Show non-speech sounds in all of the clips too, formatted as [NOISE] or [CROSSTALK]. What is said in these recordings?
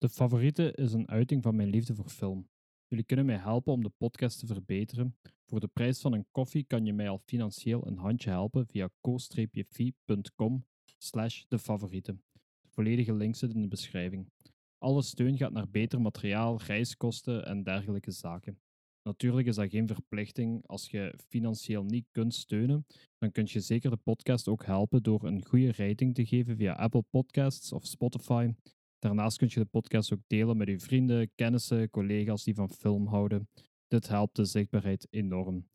De favoriete is een uiting van mijn liefde voor film. Jullie kunnen mij helpen om de podcast te verbeteren. Voor de prijs van een koffie kan je mij al financieel een handje helpen via co-fi.com slash de. De volledige link zit in de beschrijving. Alle steun gaat naar beter materiaal, reiskosten en dergelijke zaken. Natuurlijk is dat geen verplichting. Als je financieel niet kunt steunen, dan kun je zeker de podcast ook helpen door een goede rating te geven via Apple Podcasts of Spotify. Daarnaast kun je de podcast ook delen met uw vrienden, kennissen, collega's die van film houden. Dit helpt de zichtbaarheid enorm.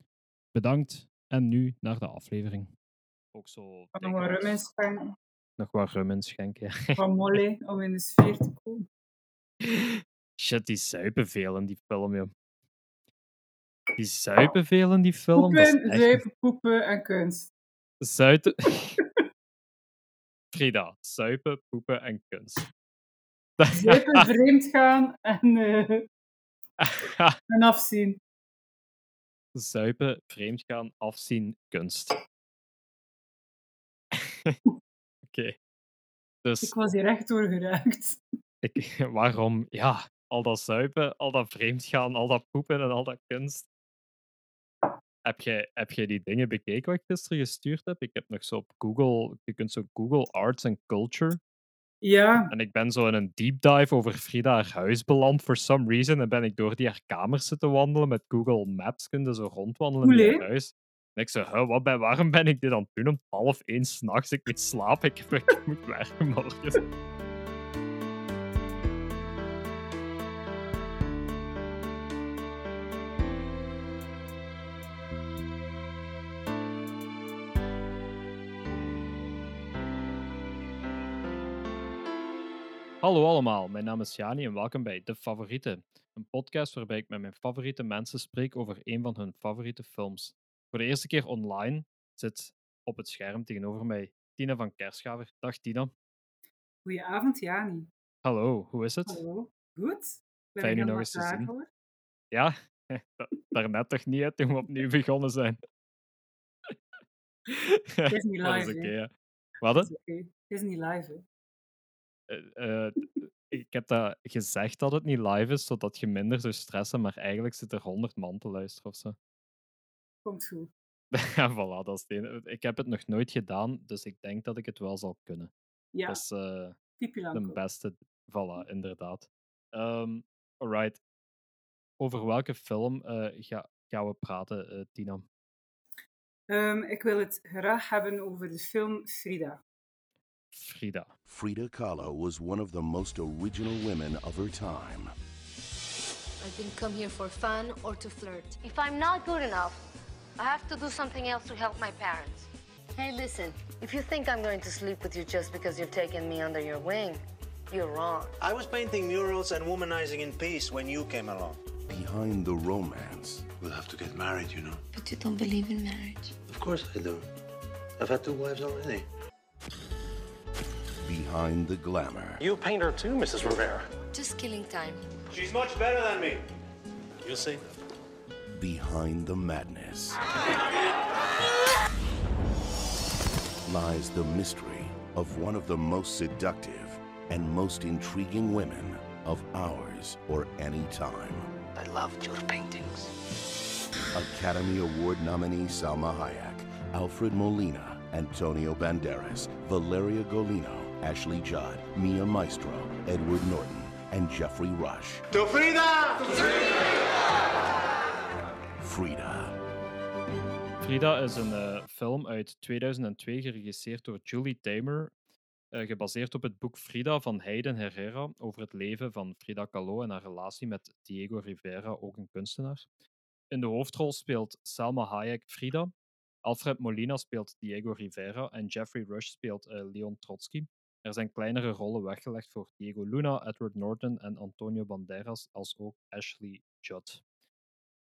Bedankt en nu naar de aflevering. Ook zo. Nog wat rum inschenken. Nog wat rum inschenken. Van Molly, om in de sfeer te komen. Shit, die zuipen veel in die film, joh. Die zuipen veel in die film. Poepen, echt- zuipen, poepen en kunst. Zuiten. [LAUGHS] Frida, zuipen, poepen en kunst. [LAUGHS] Zuipen, vreemd gaan en, eh, en afzien. zuipen, vreemdgaan, afzien, kunst. [LAUGHS] Oké. Dus Ik was hier echt door geraakt. ik, [LAUGHS] waarom? Ja, al dat zuipen, al dat vreemdgaan, al dat poepen en al dat kunst. Heb jij, heb jij die dingen bekeken wat ik gisteren gestuurd heb? Ik heb nog zo op Google, je kunt zo Google Arts and Culture. Ja, En ik ben zo in een deep dive over Frida haar huis beland, for some reason. En ben ik door die haar kamer zitten wandelen met Google Maps, kun je zo rondwandelen in haar huis. En ik zei, "Huh, wat ben, waarom ben ik dit aan het doen om half één s'nachts? Ik moet slapen, ik, ik moet werken morgen. Hallo allemaal, mijn naam is Jani en welkom bij De Favoriete, een podcast waarbij ik met mijn favoriete mensen spreek over een van hun favoriete films. Voor de eerste keer online zit op het scherm tegenover mij Tina van Kerschaver. Dag Tina. goedenavond Jani. Hallo, hoe is het? Hallo. Goed? Ben Fijn u nog eens te zien. Ja, [LAUGHS] da- daarnet toch niet, hè, toen we opnieuw begonnen zijn. [LAUGHS] Het is niet [LAUGHS] dat is live, oké, hè. ja. Wat? Het hè? is oké. Het is niet live, hè. Eh, eh, ik heb dat gezegd dat het niet live is, zodat je minder zou stressen, maar eigenlijk zit er honderd man te luisteren of zo. Komt goed. [LAUGHS] Ja, voilà, dat is het. Ik heb het nog nooit gedaan, dus ik denk dat ik het wel zal kunnen. Ja, Dat is eh, Pipi de beste. Voilà, inderdaad. Ehm alright. Over welke film eh, ga, gaan we praten, eh, Tina? Ehm, ik wil het graag hebben over de film Frida. Frida. Frida Kahlo was one of the most original women of her time. I didn't come here for fun or to flirt. If I'm not good enough, I have to do something else to help my parents. Hey, listen, if you think I'm going to sleep with you just because you've taken me under your wing, you're wrong. I was painting murals and womanizing in peace when you came along. Behind the romance, We'll have to get married, you know. But you don't believe in marriage. Of course I do. I've had two wives already. Behind the glamour, You paint her too, Mrs. Rivera. Just killing time. She's much better than me. You'll see. behind the madness, lies the mystery of one of the most seductive and most intriguing women of ours or any time. I loved your paintings. Academy Award nominee Salma Hayek, Alfred Molina, Antonio Banderas, Valeria Golino, Ashley Judd, Mia Maestro, Edward Norton, and Jeffrey Rush. To Frida! Frida. Frida is een eh, film uit 2002 geregisseerd door Julie Taymor, eh, gebaseerd op het boek Frida van Hayden Herrera over het leven van Frida Kahlo en haar relatie met Diego Rivera, ook een kunstenaar. In de hoofdrol speelt Salma Hayek Frida, Alfred Molina speelt Diego Rivera en Jeffrey Rush speelt eh, Leon Trotsky. Er zijn kleinere rollen weggelegd voor Diego Luna, Edward Norton en Antonio Banderas, als ook Ashley Judd.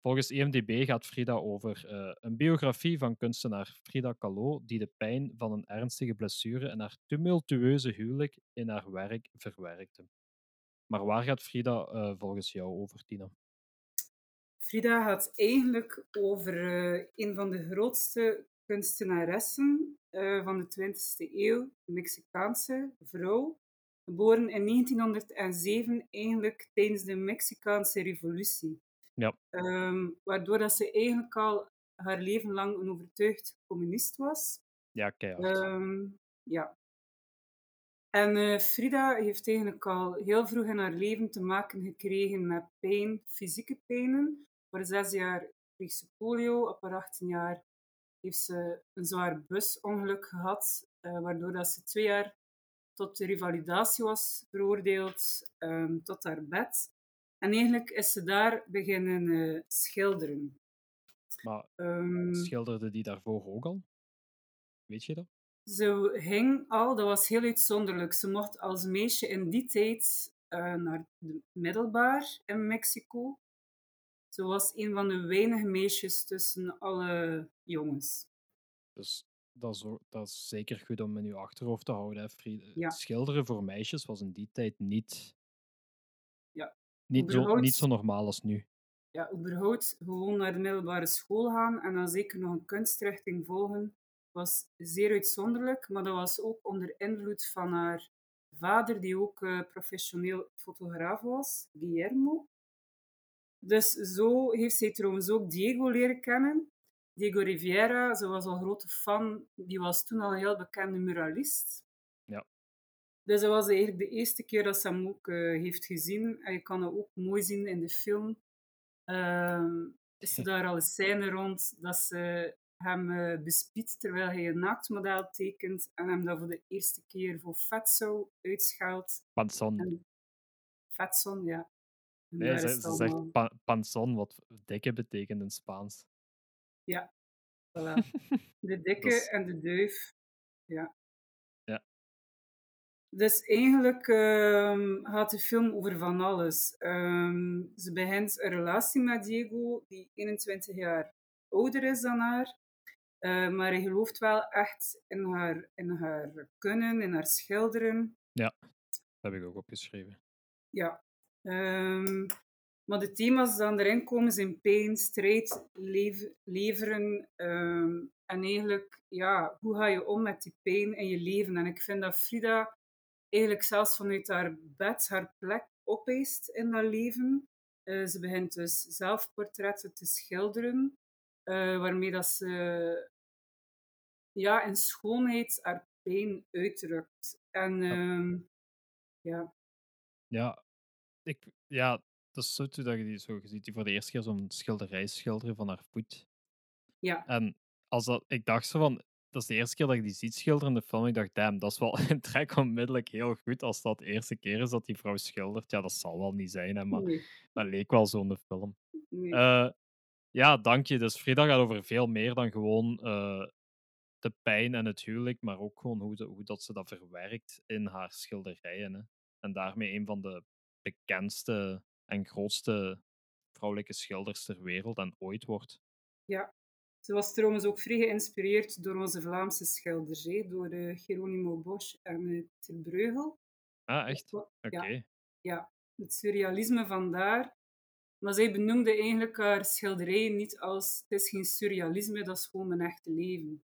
Volgens E IMDb gaat Frida over eh, een biografie van kunstenaar Frida Kahlo, die de pijn van een ernstige blessure en haar tumultueuze huwelijk in haar werk verwerkte. Maar waar gaat Frida eh, volgens jou over, Tina? Frida gaat eigenlijk over eh, een van de grootste kunstenaressen eh, van de 20e eeuw, een Mexicaanse vrouw, geboren in 1907, eigenlijk tijdens de Mexicaanse revolutie. Ja. Ehm, waardoor dat ze eigenlijk al haar leven lang een overtuigd communist was. Ja, keihard. Ehm, ja. En eh, Frida heeft eigenlijk al heel vroeg in haar leven te maken gekregen met pijn, fysieke pijnen. Voor zes jaar kreeg ze polio, op haar 18 jaar heeft ze een zwaar busongeluk gehad, eh, waardoor dat ze twee jaar tot de revalidatie was veroordeeld, ehm, tot haar bed. En eigenlijk is ze daar beginnen eh, schilderen. Maar Ehm, schilderde die daarvoor ook al? Weet je dat? Ze ging al, dat was heel uitzonderlijk. Ze mocht als meisje in die tijd eh, naar de middelbaar in Mexico. Ze was een van de weinige meisjes tussen alle jongens. Dus dat is, dat is zeker goed om in je achterhoofd te houden. Hè. Ja. Schilderen voor meisjes was in die tijd niet, Ja. niet, zo, niet zo normaal als nu. Ja, überhaupt gewoon naar de middelbare school gaan en dan zeker nog een kunstrichting volgen, was zeer uitzonderlijk. Maar dat was ook onder invloed van haar vader, die ook eh, professioneel fotograaf was, Guillermo. Dus zo heeft zij trouwens ook Diego leren kennen. Diego Rivera, ze was al grote fan, die was toen al een heel bekende muralist. Ja. Dus dat was eigenlijk de eerste keer dat ze hem ook eh, heeft gezien. En je kan dat ook mooi zien in de film. Ehm, is er daar al een scène rond dat ze hem eh bespiedt terwijl hij een naaktmodel tekent en hem dat voor de eerste keer voor Fatso uitschaalt. Panson. En Fatson, ja. Nee, ze, het zegt pa- panson, wat dikke betekent in Spaans. Ja, voilà. [LAUGHS] De dikke is- en de duif. Ja. Ja. Dus eigenlijk ehm, gaat de film over van alles. Ehm, ze begint een relatie met Diego, die 21 jaar ouder is dan haar. Eh, maar hij gelooft wel echt in haar, in haar kunnen, in haar schilderen. Dat heb ik ook opgeschreven. Ja. Ehm, maar de thema's die dan erin komen zijn pijn, strijd, lev- leveren. ehm, en eigenlijk, ja, hoe ga je om met die pijn in je leven? En ik vind dat Frida eigenlijk zelfs vanuit haar bed haar plek opeist in dat leven. Eh, ze begint dus zelfportretten te schilderen, eh, waarmee dat ze ja, in schoonheid haar pijn uitdrukt. En ehm, ja, Ja, ik, ja, dat is zo toe dat je die zo ziet die voor de eerste keer zo'n schilderij schilderen van haar voet. ja, En als dat, ik dacht zo van, dat is de eerste keer dat ik die ziet schilderen in de film. Ik dacht, damn, dat is wel [LAUGHS] een trek onmiddellijk heel goed als dat de eerste keer is dat die vrouw schildert. Ja, dat zal wel niet zijn, hè, maar nee, dat leek wel zo in de film. nee. Eh, ja, dank je. Dus Frida gaat over veel meer dan gewoon eh, de pijn en het huwelijk, maar ook gewoon hoe, de- hoe dat ze dat verwerkt in haar schilderijen. Hè. En daarmee een van de bekendste en grootste vrouwelijke schilders ter wereld en ooit wordt. Ze was trouwens ook vrij geïnspireerd door onze Vlaamse schilders, hè, door eh, Geronimo Bosch en uh, Ter Breugel. Ah, echt? Oké. Oké. Ja, het surrealisme vandaar. Maar zij benoemde eigenlijk haar schilderijen niet als het is geen surrealisme, dat is gewoon mijn echte leven.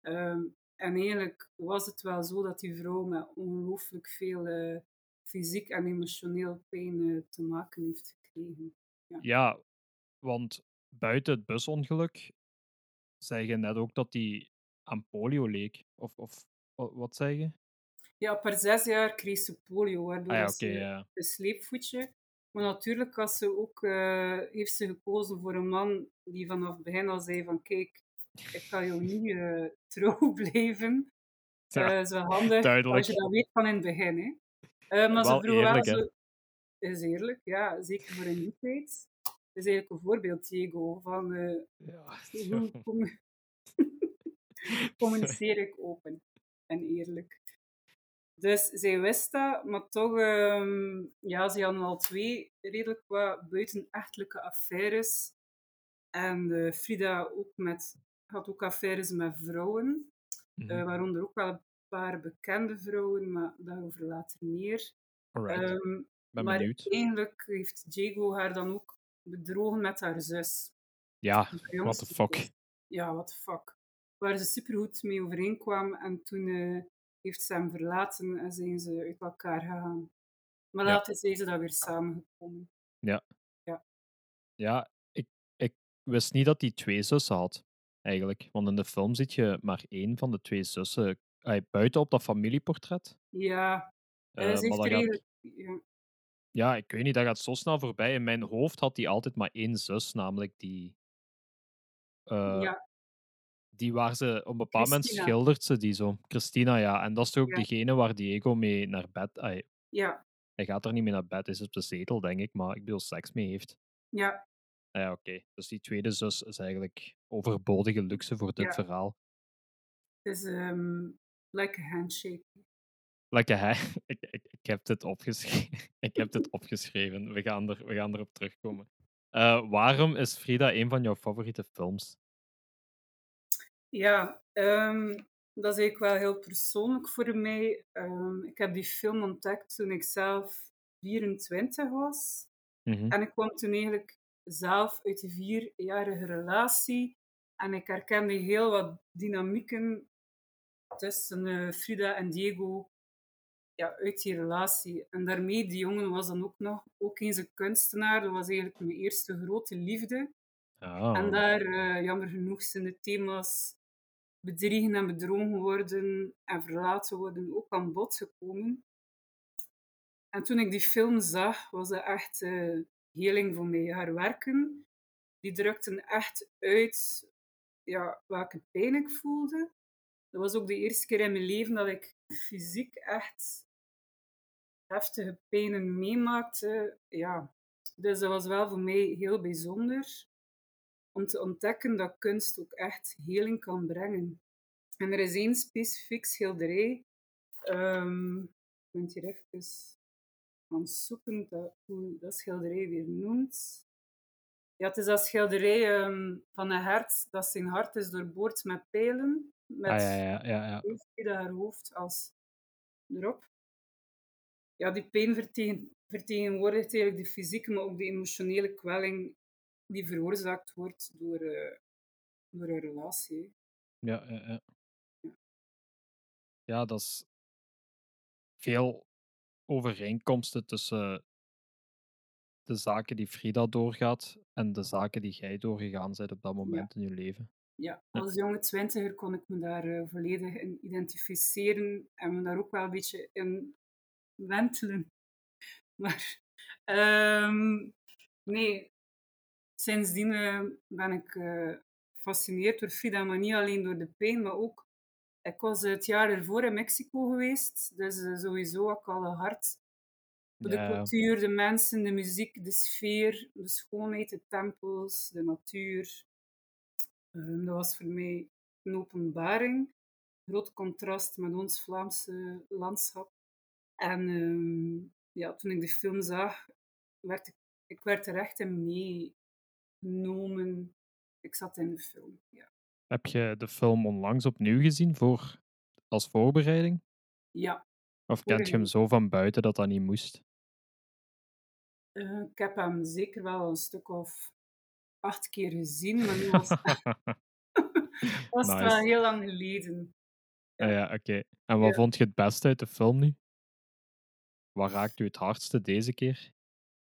Ehm, en eigenlijk was het wel zo dat die vrouw met ongelooflijk veel eh, fysiek en emotioneel pijn eh, te maken heeft gekregen. Ja, want buiten het busongeluk zei je net ook dat die aan polio leek. Of, of wa- wat zei je? Ja, haar zes jaar kreeg ze polio, waardoor Ah ja, ze ja. een sleepvoetje. Maar natuurlijk had ze ook, eh, heeft ze gekozen voor een man die vanaf het begin al zei van kijk, ik kan jou niet eh, [LAUGHS] trouw blijven. Ja, dat is wel handig duidelijk. als je dat weet van in het begin. Hè. Eh, maar Wel ze vroeg wel eerlijk, zo... Is eerlijk, ja. Zeker voor een tijd. Dat is eigenlijk een voorbeeld, Diego, van eh, Ja, [LAUGHS] hoe commu- [LAUGHS] communiceer ik open en eerlijk. Dus zij wist dat, maar toch, ehm, ja, ze hadden al twee redelijk wat buitenechtelijke affaires. En eh, Frida ook met, had ook affaires met vrouwen, Mhm. waaronder ook wel paar bekende vrouwen, maar daarover later meer. Alright. Ehm, ben maar benieuwd. eigenlijk heeft Diego haar dan ook bedrogen met haar zus. Ja, haar what the fuck. Ja, what the fuck. Waar ze supergoed mee overeenkwam. En toen eh, heeft ze hem verlaten en zijn ze uit elkaar gegaan. Maar Ja. later zijn ze dan weer samengekomen. Ja. Ja. Ja, ik, ik wist niet dat hij twee zussen had, eigenlijk. Want in de film ziet je maar één van de twee zussen eh, buiten op dat familieportret. Ja, Eh, gaat, eigenlijk... Ja, ja, ik weet niet, dat gaat zo snel voorbij. In mijn hoofd had hij altijd maar één zus, namelijk die. eh, ja, die waar ze op een bepaald moment schildert ze die zo. Christina, ja. En dat is toch ook Ja. degene waar Diego mee naar bed. ai, ja, hij gaat er niet mee naar bed, hij is op de zetel, denk ik, maar ik bedoel, seks mee heeft. ja, Ah Ja, oké. Dus die tweede zus is eigenlijk overbodige luxe voor dit Ja. verhaal. het is ehm, like a handshake. Lekker, hè? [LAUGHS] Ik, ik, ik, heb dit opgeschreven. [LAUGHS] ik heb dit opgeschreven. We gaan, er, we gaan erop terugkomen. Eh, waarom is Frida een van jouw favoriete films? Ja, ehm, dat is eigenlijk wel heel persoonlijk voor mij. Ehm, ik heb die film ontdekt toen ik zelf 24 was. Mhm. En ik kwam toen eigenlijk zelf uit een vierjarige relatie. En ik herkende heel wat dynamieken tussen eh, Frida en Diego ja, uit die relatie. En daarmee, die jongen was dan ook nog ook eens een kunstenaar. Dat was eigenlijk mijn eerste grote liefde. Ah, En daar, eh, jammer genoeg, zijn de thema's bedriegen en bedrogen worden en verlaten worden ook aan bod gekomen. En toen ik die film zag, was dat echt eh heling voor mij. Haar werken, die drukten echt uit ja, welke pijn ik voelde. Dat was ook de eerste keer in mijn leven dat ik fysiek echt heftige pijnen meemaakte. Ja. Dus dat was wel voor mij heel bijzonder om te ontdekken dat kunst ook echt heling kan brengen. En er is één specifiek schilderij. ehm, ik ben hier even aan zoeken dat, hoe dat schilderij weer noemt. Ja, het is dat schilderij ehm, van een hert dat zijn hart is doorboord met pijlen. Met ah, ja, ja, ja, haar hoofd als erop. Ja, die pijn vertegen, vertegenwoordigt eigenlijk de fysieke, maar ook de emotionele kwelling die veroorzaakt wordt door, eh, door een relatie. Ja, ja, ja. Ja, dat is veel overeenkomsten tussen de zaken die Frida doorgaat en de zaken die jij doorgegaan bent op dat moment in je leven. Ja, als jonge twintiger kon ik me daar eh, volledig in identificeren en me daar ook wel een beetje in wentelen. [LAUGHS] Maar ehm, nee, sindsdien eh, ben ik eh, gefascineerd door Frida, maar niet alleen door de pijn, maar ook... Ik was het jaar ervoor in Mexico geweest, dus sowieso had ik al een hart de Ja. cultuur, de mensen, de muziek, de sfeer, de schoonheid, de tempels, de natuur. Ehm, dat was voor mij een openbaring. Groot contrast met ons Vlaamse landschap. En ehm, ja, toen ik de film zag, werd ik, ik werd er echt in meegenomen. Ik zat in de film, ja. Heb je de film onlangs opnieuw gezien voor, als voorbereiding? Ja, Of kent je hem zo van buiten dat dat niet moest? eh, ik heb hem zeker wel een stuk of acht keer gezien, maar nu was, [LAUGHS] [LAUGHS] was het wel heel lang geleden. Ah ja, oké. En wat Ja. vond je het beste uit de film nu? Wat raakt u het hardste deze keer?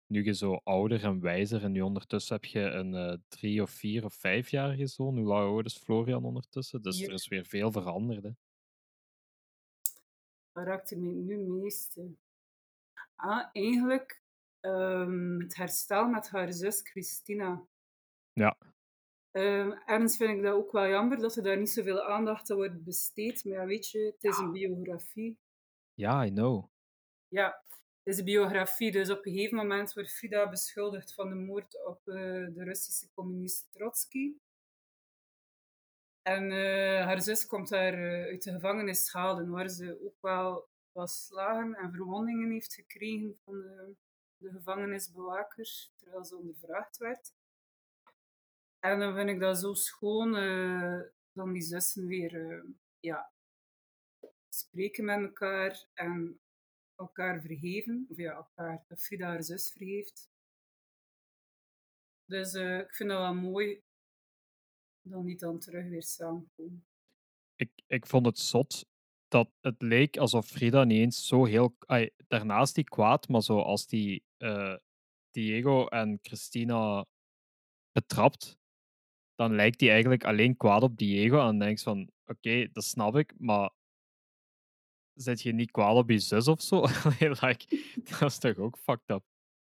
Nu je zo ouder en wijzer en nu ondertussen heb je een eh, drie of vier of vijfjarige zoon. Hoe lang oud is Florian ondertussen? Dus er is weer veel veranderd. Hè? Wat raakte mij nu het meeste? Ah, eigenlijk ehm, het herstel met haar zus Christina. Ja. Ehm, ergens vind ik dat ook wel jammer dat er daar niet zoveel aandacht aan wordt besteed. Maar ja, weet je, het is een biografie. Ja, I know. Ja, het is een biografie. Dus op een gegeven moment wordt Frida beschuldigd van de moord op eh, de Russische communist Trotsky. En eh, haar zus komt daar eh, uit de gevangenis halen, waar ze ook wel wat slagen en verwondingen heeft gekregen van de, de gevangenisbewaker, terwijl ze ondervraagd werd. En dan vind ik dat zo schoon, eh dan die zussen weer eh, ja, spreken met elkaar en elkaar vergeven. Of ja, elkaar, dat Frida haar zus vergeeft. Dus eh, ik vind dat wel mooi dan niet dan terug weer samenkomen. Ik, ik vond het zot dat het leek alsof Frida niet eens zo heel. ai, daarnaast die kwaad, maar zo als die Diego en Christina betrapt, dan lijkt hij eigenlijk alleen kwaad op Diego. En dan denk je van, oké, dat snap ik, maar zet je niet kwaad op je zus of zo? [LAUGHS] Like, dat is toch ook fucked up?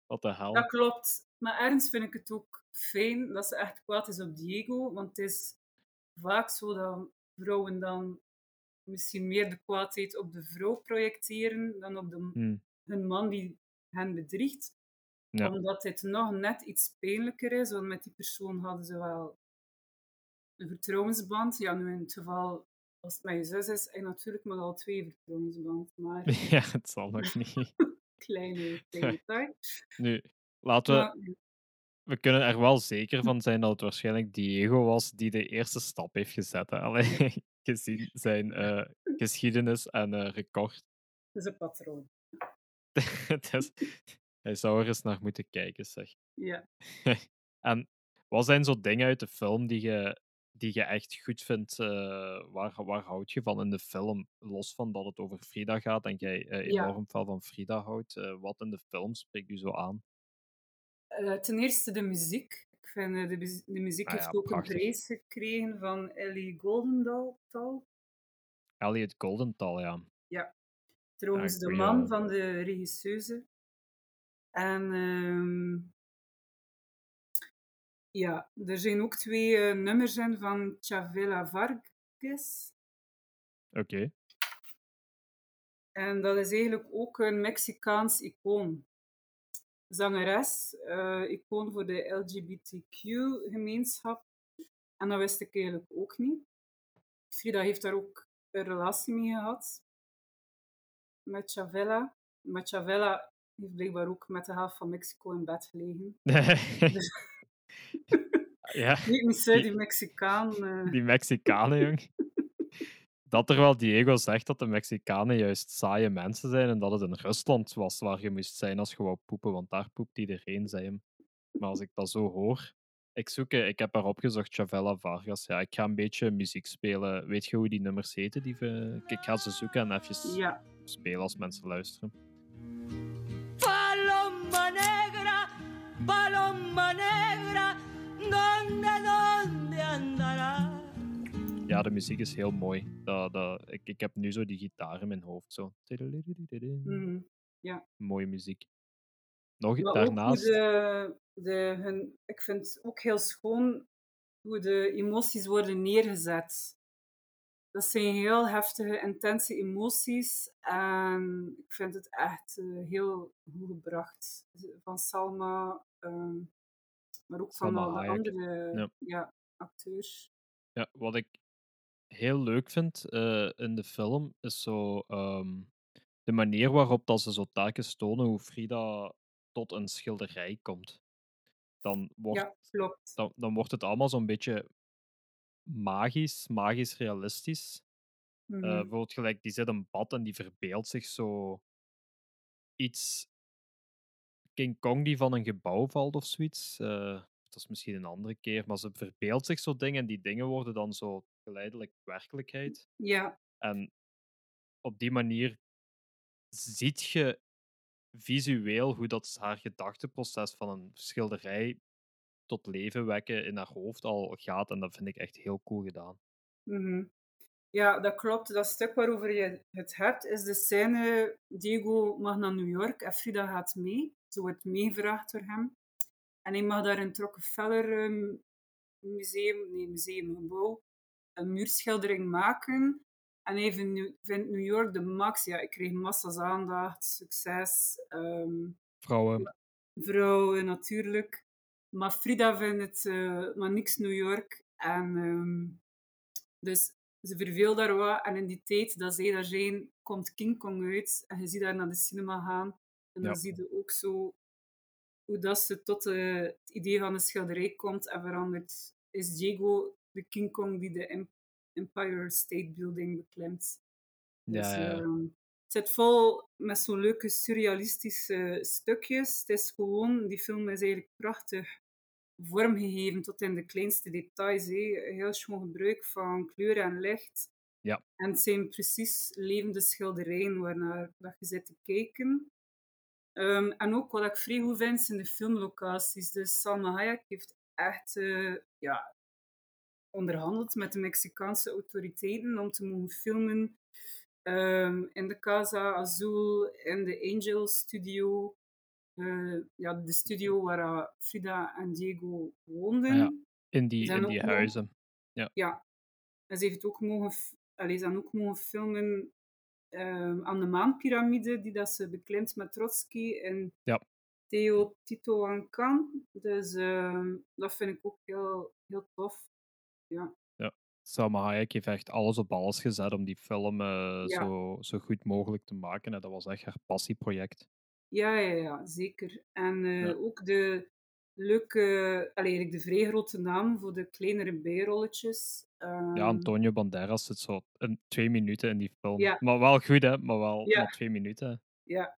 Wat de hel? Dat klopt. Maar ergens vind ik het ook fijn dat ze echt kwaad is op Diego. Want het is vaak zo dat vrouwen dan misschien meer de kwaadheid op de vrouw projecteren dan op de, Hmm, hun man die hen bedriegt. Ja. Omdat het nog net iets pijnlijker is, want met die persoon hadden ze wel een vertrouwensband. Ja, nu in het geval, als het met je zus is, je natuurlijk met al twee vertrouwensband. Maar [LAUGHS] ja, het zal nog niet. [LAUGHS] kleine detail. Nu, laten we. Maar, We kunnen er wel zeker van zijn dat het waarschijnlijk Diego was die de eerste stap heeft gezet. Hè? [LAUGHS] Gezien zijn eh, geschiedenis en eh, record. het is een patroon. Is- hij zou er eens naar moeten kijken, zeg. Ja. en wat zijn zo dingen uit de film die je, die je echt goed vindt? eh, waar, waar houd je van in de film? Los van dat het over Frida gaat en jij Ja. enorm veel van Frida houdt. eh, wat in de film spreekt u zo aan? Ten eerste de muziek. Ik vind de, mu- de muziek Ah heeft ja, ook prachtig. een prijs gekregen van Ellie Goldenthal. Elliot Goldenthal, ja. Trouwens, Ja, de goeie- man van de regisseuse. En ehm, ja, er zijn ook twee eh, nummers in van Chavela Vargas. Oké. En dat is eigenlijk ook een Mexicaans icoon. Zangeres, eh, icoon voor de LGBTQ-gemeenschap. En dat wist ik eigenlijk ook niet. Frida heeft daar ook een relatie mee gehad. Met Chavela. Maar Chavela heeft blijkbaar ook met de helft van Mexico in bed gelegen. [LAUGHS] [LAUGHS] ja, Niet niet zo, Die- die Mexicaan. eh, die Mexicanen, jong. [LAUGHS] Dat terwijl Diego zegt dat de Mexicanen juist saaie mensen zijn en dat het in Rusland was waar je moest zijn als je wou poepen, want daar poept iedereen, zei hem. Maar als ik dat zo hoor... Ik, zoek, eh, ik heb haar opgezocht, Chavela Vargas. Ja, ik ga een beetje muziek spelen. Weet je hoe die nummers heten? Die we... Ik ga ze zoeken en even ja, spelen als mensen luisteren. Paloma negra, paloma negra, ¿dónde, dónde andará? Ja, de muziek is heel mooi. Dat, dat, ik, ik heb nu zo die gitaar in mijn hoofd. Zo. mhm. Mooie muziek. Nog Maar daarnaast... de, hun, ik vind het ook heel schoon hoe de emoties worden neergezet. Dat zijn heel heftige, intense emoties. En ik vind het echt eh, heel goed gebracht. Van Salma, ehm, maar ook van alle Hayek, andere ja. ja, acteurs. Ja, wat ik heel leuk vind eh, in de film is zo ehm, de manier waarop dat ze zo telkens tonen hoe Frida tot een schilderij komt. Dan wordt, Ja, klopt. dan, dan wordt het allemaal zo'n beetje magisch, magisch realistisch. Eh, Mhm. bijvoorbeeld gelijk, die zit een bad en die verbeeldt zich zo iets... King Kong die van een gebouw valt of zoiets. eh, dat is misschien een andere keer, maar ze verbeeldt zich zo dingen en die dingen worden dan zo geleidelijk werkelijkheid. Ja, En op die manier ziet je visueel hoe dat haar gedachteproces van een schilderij tot leven wekken in haar hoofd al gaat. En dat vind ik echt heel cool gedaan. Mhm. Ja, dat klopt. Dat stuk waarover je het hebt, is de scène Diego mag naar New York en Frida gaat mee. Ze wordt meegevraagd door hem. En hij mag daar in het Rockefeller ehm, museum, nee, museumgebouw, een muurschildering maken. En hij vindt New, vindt New York de max. Ja, ik kreeg massa's aandacht, succes, ehm, Vrouwen. vrouwen natuurlijk. Maar Frida vindt het eh, maar niks New York. En ehm, dus ze verveelt daar wat. En in die tijd dat zij daar zijn, komt King Kong uit. En je ziet daar naar de cinema gaan. En dan Ja. zie je ook zo hoe dat ze tot eh, het idee van de schilderij komt en verandert. Is Diego de King Kong die de Em- Empire State Building beklimt. Dus, Ja, ja. ehm, het zit vol met zo'n leuke surrealistische stukjes. Het is gewoon, die film is eigenlijk prachtig vormgegeven tot in de kleinste details. Heel schoon gebruik van kleur en licht. Ja. En het zijn precies levende schilderijen waarnaar dat je zit te kijken. Ehm, en ook wat ik vrij goed vind, zijn de filmlocaties. Dus Salma Hayek heeft echt eh, ja, onderhandeld met de Mexicaanse autoriteiten om te mogen filmen ehm, in de Casa Azul, in de Angel Studio. eh, ja, de studio waar eh, Frida en Diego woonden. Ja, in die, in die mogen- huizen. Ja. Ja. En ze heeft ook mogen, allee, ze hebben ook mogen filmen ehm, aan de maanpyramide, die dat ze beklimt met Trotsky en Ja. Teotihuacan. Dus ehm, dat vind ik ook heel, heel tof. Ja. Salma Hayek heeft echt alles op alles gezet om die film eh, Ja. zo, zo goed mogelijk te maken. En dat was echt haar passieproject. Ja, ja, ja, zeker. En eh, Ja. ook de leuke, allee, de vrij grote naam voor de kleinere bijrolletjes. Ja, Ehm, Antonio Banderas zit zo in twee minuten in die film. Ja. Maar wel goed, hè? Maar wel Ja. maar twee minuten. Ja,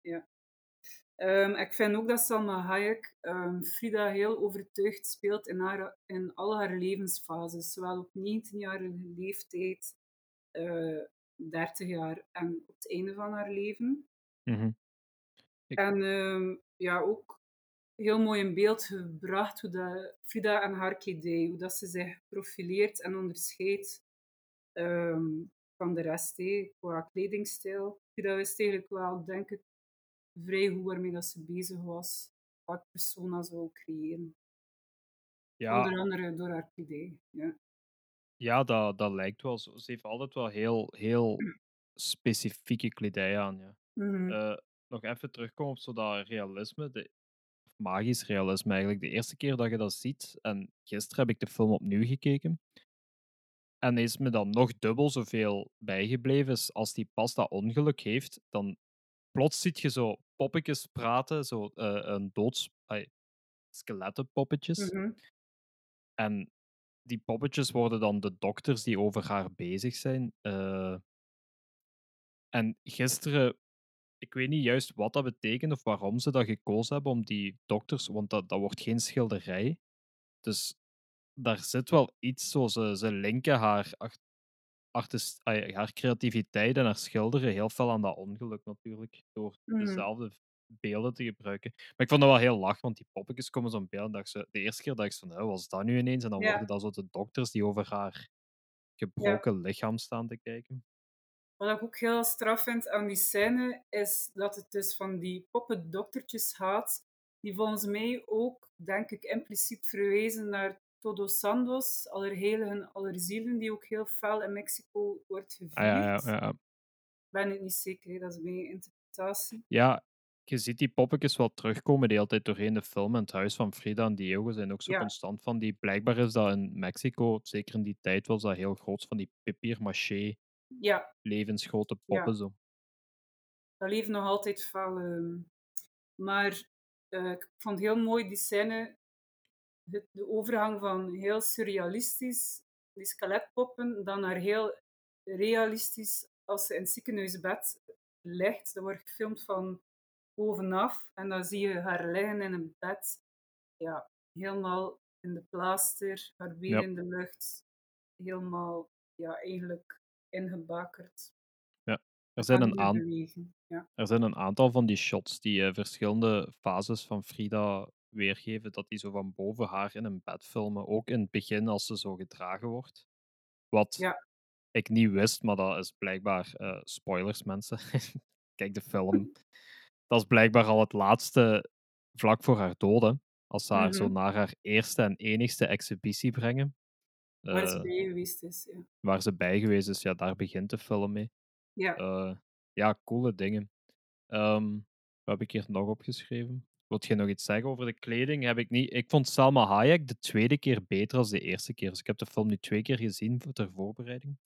ja. Ehm, ik vind ook dat Salma Hayek ehm, Frida heel overtuigd speelt in, haar, in al haar levensfases. Zowel op 19-jarige leeftijd, eh 30 jaar en op het einde van haar leven. Mhm. Ik- En ja, ook heel mooi in beeld gebracht hoe dat Frida en haar kledij, hoe dat ze zich profileert en onderscheidt ehm, van de rest, hé, qua kledingstijl. Frida wist eigenlijk wel, denk ik, vrij goed waarmee dat ze bezig was, wat persona zou creëren. Ja, Onder andere door haar kledij. Ja. ja dat, dat lijkt wel zo. Ze heeft altijd wel heel, heel specifieke kledij aan. Ja. Eh, nog even terugkomen op zo dat realisme, de, magisch realisme eigenlijk. De eerste keer dat je dat ziet, en gisteren heb ik de film opnieuw gekeken, en is me dan nog dubbel zoveel bijgebleven, is als die pas dat ongeluk heeft, dan plots ziet je zo poppetjes praten, zo eh, een doods... ai, skelettenpoppetjes. Mhm. En die poppetjes worden dan de dokters die over haar bezig zijn. eh. en gisteren, ik weet niet juist wat dat betekent of waarom ze dat gekozen hebben om die dokters, want dat, dat wordt geen schilderij. Dus daar zit wel iets zo, ze, ze linken haar, art- artist, haar creativiteit en haar schilderen heel veel aan dat ongeluk natuurlijk, door Mhm. dezelfde beelden te gebruiken. Maar ik vond dat wel heel lach, want die poppetjes komen zo'n beeld. Dat ze, de eerste keer dat ik zo van, "Huh, wat is dat nu ineens? En dan Ja. worden dat zo de dokters die over haar gebroken lichaam staan te kijken. Wat ik ook heel straf vind aan die scène, is dat het dus van die poppendoktertjes gaat, die volgens mij ook, denk ik, impliciet verwijzen naar Todos Santos, Allerheiligen, Allerzielen, die ook heel fel in Mexico wordt gevierd. Ah, ja, ja, ja. Ben ik niet zeker, hè, dat is mijn interpretatie. ja, je ziet die poppetjes wel terugkomen de hele tijd doorheen de film. En het huis van Frida en Diego zijn ook zo Ja. constant van die. Blijkbaar is dat in Mexico, zeker in die tijd, was dat heel groot van die papier-maché Ja, levensgrote Ja. poppen. Zo. dat leeft nog altijd fel. ehm. Maar eh, ik vond heel mooi die scène, het- de overgang van heel surrealistisch, die skeletpoppen, dan naar heel realistisch als ze in het ziekenhuisbed ligt. Dat wordt gefilmd van bovenaf en dan zie je haar liggen in een bed, ja, helemaal in de plaaster, haar Ja. in de lucht, helemaal, ja, eigenlijk ingebakerd. Er zijn, een aan. Ja. er zijn een aantal van die shots die eh, verschillende fases van Frida weergeven. Dat die zo van boven haar in een bed filmen. Ook in het begin als ze zo gedragen wordt. Wat Ja. ik niet wist, maar dat is blijkbaar eh, spoilers, mensen. [LAUGHS] Kijk de film. [LAUGHS] Dat is blijkbaar al het laatste vlak voor haar doden. Als ze haar zo Mhm. naar haar eerste en enigste exhibitie brengen. Waar ze eh, bij geweest is. Ja. waar ze bij geweest is, ja, daar begint de film mee. Ja. Eh, ja, coole dingen. Ehm, wat heb ik hier nog opgeschreven? Wilt je nog iets zeggen over de kleding? Heb ik niet. Ik vond Salma Hayek de tweede keer beter dan de eerste keer. Dus ik heb de film nu twee keer gezien voor ter voorbereiding.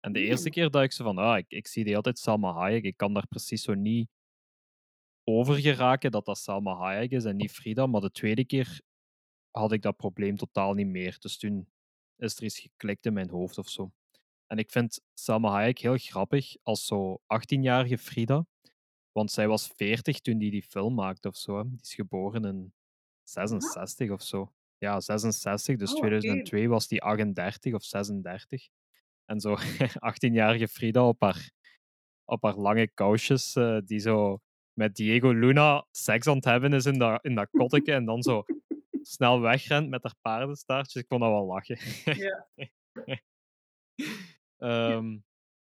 En de eerste Mm. keer dacht ik zo van, ah, ik, ik zie de hele tijd Salma Hayek. Ik kan daar precies zo niet over geraken dat dat Salma Hayek is en niet Frida. Maar de tweede keer had ik dat probleem totaal niet meer. Dus toen is er iets geklikt in mijn hoofd of zo. En ik vind Salma Hayek heel grappig als zo 18-jarige Frida. Want zij was 40 toen die die film maakte of zo. hè. Die is geboren in 66 of zo. Ja, 66. Dus Oh, oké. 2002 was die 38 of 36. En zo [LAUGHS] 18-jarige Frida op haar, op haar lange kousjes, eh, die zo met Diego Luna seks aan het hebben is in dat, in dat kotteke en dan zo snel wegrent met haar paardenstaartjes. Ik vond dat wel lachen. Ja. [LAUGHS] Ehm,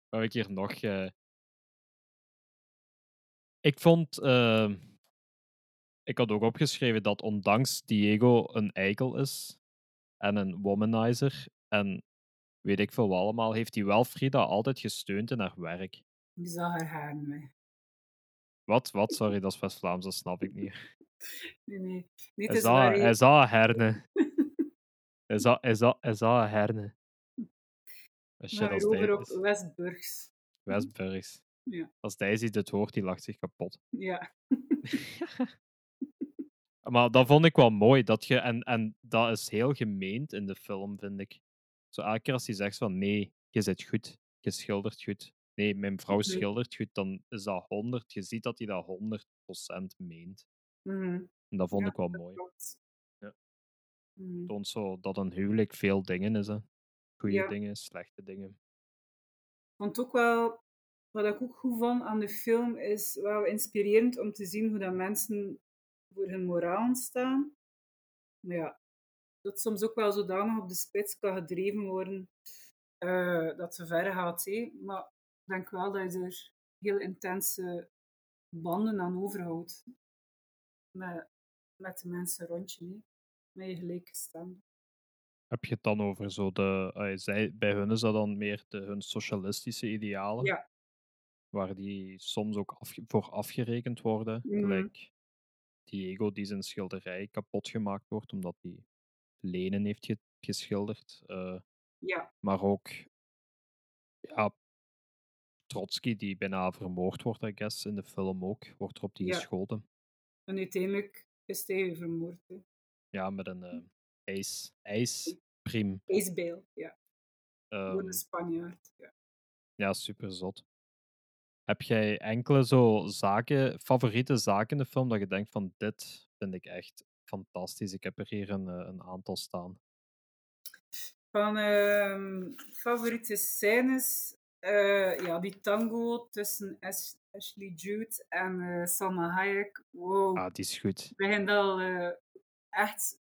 wat heb ik hier nog? eh? Ik vond. ehm, ik had ook opgeschreven dat ondanks Diego een eikel is en een womanizer en weet ik veel wat allemaal, heeft hij wel Frida altijd gesteund in haar werk. Die zag haar haar mee. Wat? Wat? [LAUGHS] Sorry, dat is West-Vlaams, dat snap ik niet. Nee, nee. Niet Hij is zag een herne. [LAUGHS] Hij zag een herne. Maar over op is Westburgs. Westburgs. Ja. Als hij ziet het woord, die lacht zich kapot. Ja. [LAUGHS] Maar dat vond ik wel mooi. Dat je, en, en dat is heel gemeend in de film, vind ik. Zo elke keer als hij zegt van nee, je zit goed, je schildert goed. Nee, mijn vrouw schildert goed, dan is dat 100. Je ziet dat hij dat 100% meent. Mhm. En dat vond Ja, ik wel mooi. klopt. Ja. Mhm. Toont zo dat een huwelijk veel dingen is. Hè. Goede Ja. dingen, slechte dingen. Ik vond ook wel, wat ik ook goed vond aan de film, is wel inspirerend om te zien hoe dat mensen voor hun moraal staan. Maar ja, dat soms ook wel zodanig op de spits kan gedreven worden eh, dat ze ver gaat. Hè. Maar ik denk wel dat je er heel intense banden aan overhoudt. Met, met de mensen rond je, hè. met je gelijkgestemden. Heb je het dan over zo de. zij, bij hun is dat dan meer de, hun socialistische idealen? Ja. Waar die soms ook afge- voor afgerekend worden. Mhm. Gelijk Diego die zijn schilderij kapot gemaakt wordt omdat hij Lenen heeft ge- geschilderd. eh, Ja, maar ook ja, Trotsky die bijna vermoord wordt, I guess, in de film ook. Wordt er op die Ja. geschoten. En uiteindelijk is hij vermoord. hè. Ja, met een eh, ijs, ijspriem. Ijsbeil, ja. Door Ehm, een Spanjaard. Ja. Ja, super zot. Heb jij enkele zo zaken, favoriete zaken in de film dat je denkt van dit vind ik echt fantastisch. Ik heb er hier een, eh, een aantal staan. Van ehm, favoriete scènes, eh, ja, die tango tussen Ashley Judd en eh, Salma Hayek. Wow, Ah, die is goed. ik begin al eh, echt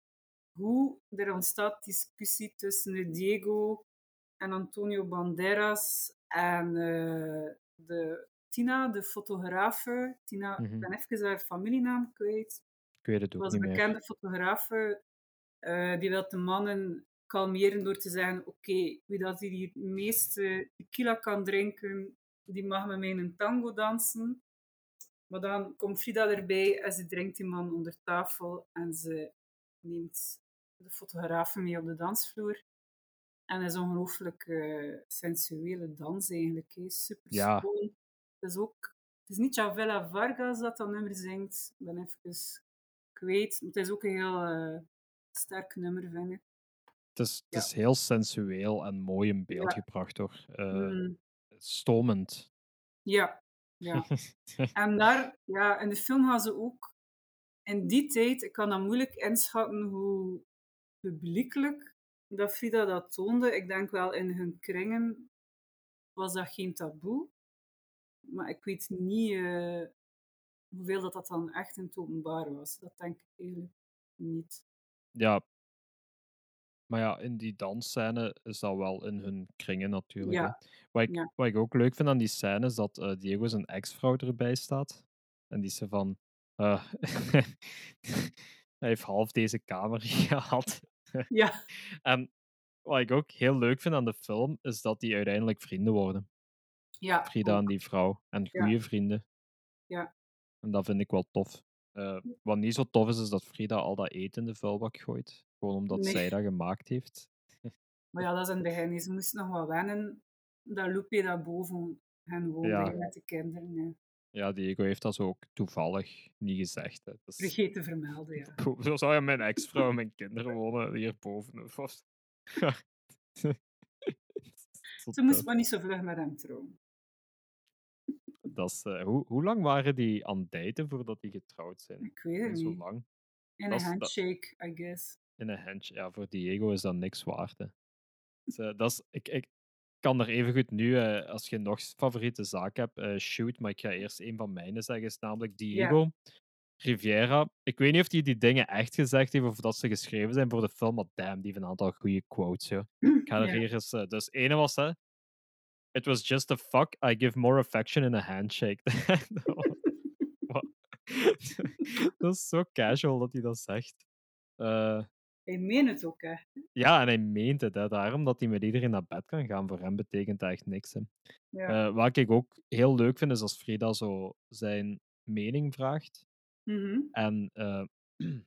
hoe er ontstaat discussie tussen eh, Diego en Antonio Banderas en de Tina, de fotografe. Tina, Mhm. ik ben even haar familienaam kwijt. Ik weet het ook was een bekende fotografe die wil de mannen kalmeren door te zeggen: Oké, wie dat hier het meeste tequila kan drinken, die mag met mij een tango dansen. Maar dan komt Frida erbij en ze drinkt die man onder tafel en ze neemt de fotografe mee op de dansvloer. En het is een ongelooflijk eh, sensuele dans eigenlijk. Super Ja. schoon. Het is ook... Het is niet Javella Vargas dat dat nummer zingt. Ik ben even kwijt. Maar het is ook een heel eh, sterk nummer, vind ik. Het is, Ja. het is heel sensueel en mooi in beeld Ja. gebracht hoor. Eh, Mm, Stomend. ja, [LAUGHS] ja. En daar, ja, in de film gaan ze ook in die tijd, ik kan dat moeilijk inschatten hoe publiekelijk dat Frida dat toonde. Ik denk wel in hun kringen was dat geen taboe. Maar ik weet niet eh, hoeveel dat, dat dan echt in het openbaar was. Dat denk ik eigenlijk niet. ja. Maar ja, in die dansscène is dat wel in hun kringen natuurlijk. Ja, Wat, ik, ja. wat ik ook leuk vind aan die scène is dat eh, Diego zijn ex-vrouw erbij staat. En die ze van. eh, [LAUGHS] hij heeft half deze kamer [LAUGHS] gehad. Ja, En wat ik ook heel leuk vind aan de film is dat die uiteindelijk vrienden worden. ja. Frida ook. en die vrouw. En Ja. goede vrienden. Ja. En dat vind ik wel tof. Eh, wat niet zo tof is, is dat Frida al dat eten in de vuilbak gooit. Gewoon omdat Nee. zij dat gemaakt heeft. Maar ja, dat is het begin. Ze moesten nog wat wennen. Dat loopje dat boven hen woonde Ja. met de kinderen. Ja. Ja, Diego heeft dat zo ook toevallig niet gezegd. Hè. Vergeet te vermelden, ja. [LAUGHS] Zo zou je mijn ex-vrouw en mijn kinderen wonen hierboven. Of [LAUGHS] Ze moest maar niet zo vlug met hem trouwen. Dat is, eh, hoe, hoe lang waren die aan het daten voordat die getrouwd zijn? Ik weet het Niet zo lang. In een dat- handshake, I guess. In een handje. Ja, voor Diego is dat niks waard. Hè. Dus, eh, dat is, ik, ik, kan er evengoed nu, eh, als je nog favoriete zaak hebt, eh, shoot, maar ik ga eerst een van mijne zeggen, is namelijk Diego Riviera. Ik weet niet of hij die dingen echt gezegd heeft of dat ze geschreven zijn voor de film, maar damn, die heeft een aantal goede quotes, joh. Ik ga [CLEARS THROAT] er hier eens... dus ene was, hè. It was just a fuck. I give more affection in a handshake. [LAUGHS] [LAUGHS] Dat is zo casual dat hij dat zegt. Eh, Hij meent het ook hè. ja, en hij meent het. Hè. Daarom dat hij met iedereen naar bed kan gaan. Voor hem betekent dat echt niks. Hè. Ja. Eh, wat ik ook heel leuk vind, is als Frida zo zijn mening vraagt. Mhm. En eh [CLEARS THROAT]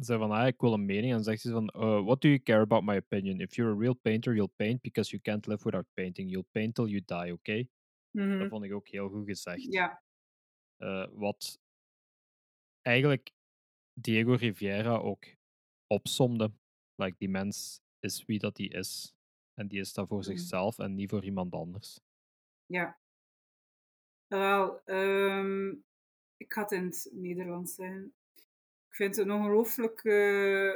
zei van, ah, ik wil een mening. En zegt ze van, uh, what do you care about my opinion? If you're a real painter, you'll paint because you can't live without painting. You'll paint till you die, oké? Mhm. Dat vond ik ook heel goed gezegd. Ja. Eh, wat eigenlijk Diego Riviera ook opsomde. Like, die mens is wie dat hij is. En die is daar voor Mhm. zichzelf en niet voor iemand anders. Ja. Wel, ehm, ik ga het in het Nederlands zeggen. Ik vind het ongelooflijk eh,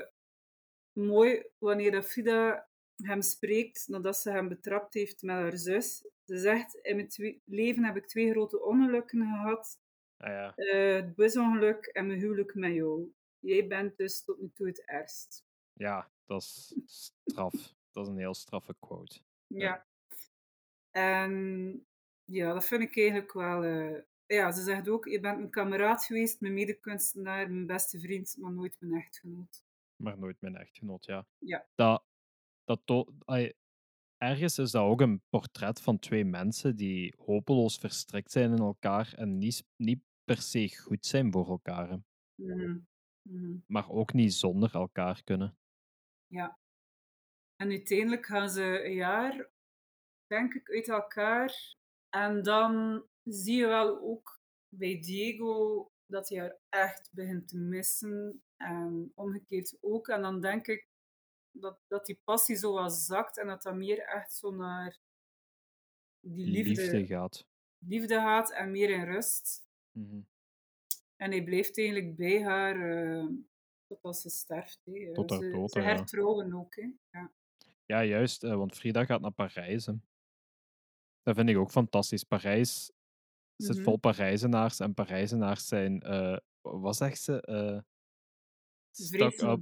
mooi wanneer dat Frida hem spreekt nadat ze hem betrapt heeft met haar zus. Ze zegt, in mijn leven heb ik twee grote ongelukken gehad. Ah, ja. Eh, het busongeluk en mijn huwelijk met jou. Jij bent dus tot nu toe het ergst. ja, dat is straf. Dat is een heel straffe quote. Ja. En ja, dat vind ik eigenlijk wel. eh, ja, ze zegt ook: Je bent mijn kameraad geweest, mijn medekunstenaar, mijn beste vriend, maar nooit mijn echtgenoot. Maar nooit mijn echtgenoot, ja. Ja. Dat, dat to- ergens is dat ook een portret van twee mensen die hopeloos verstrikt zijn in elkaar en niet, niet per se goed zijn voor elkaar, hè, Mhm. Maar ook niet zonder elkaar kunnen. Ja. En uiteindelijk gaan ze een jaar, denk ik, uit elkaar. En dan zie je wel ook bij Diego dat hij haar echt begint te missen. En omgekeerd ook. En dan denk ik dat, dat die passie zo wat zakt en dat dat meer echt zo naar die liefde, Liefde gaat. liefde gaat en meer in rust. Mhm. En hij blijft eigenlijk bij haar eh totdat ze sterft. Hè. Tot haar ze, dood, ze ja. hertrouwen ook. Hè. Ja. Ja, juist, eh, want Frida gaat naar Parijs. hè. Dat vind ik ook fantastisch. Parijs zit Mhm. vol Parijzenaars en Parijzenaars zijn, eh, wat zegt ze? Eh stuck Vreed up,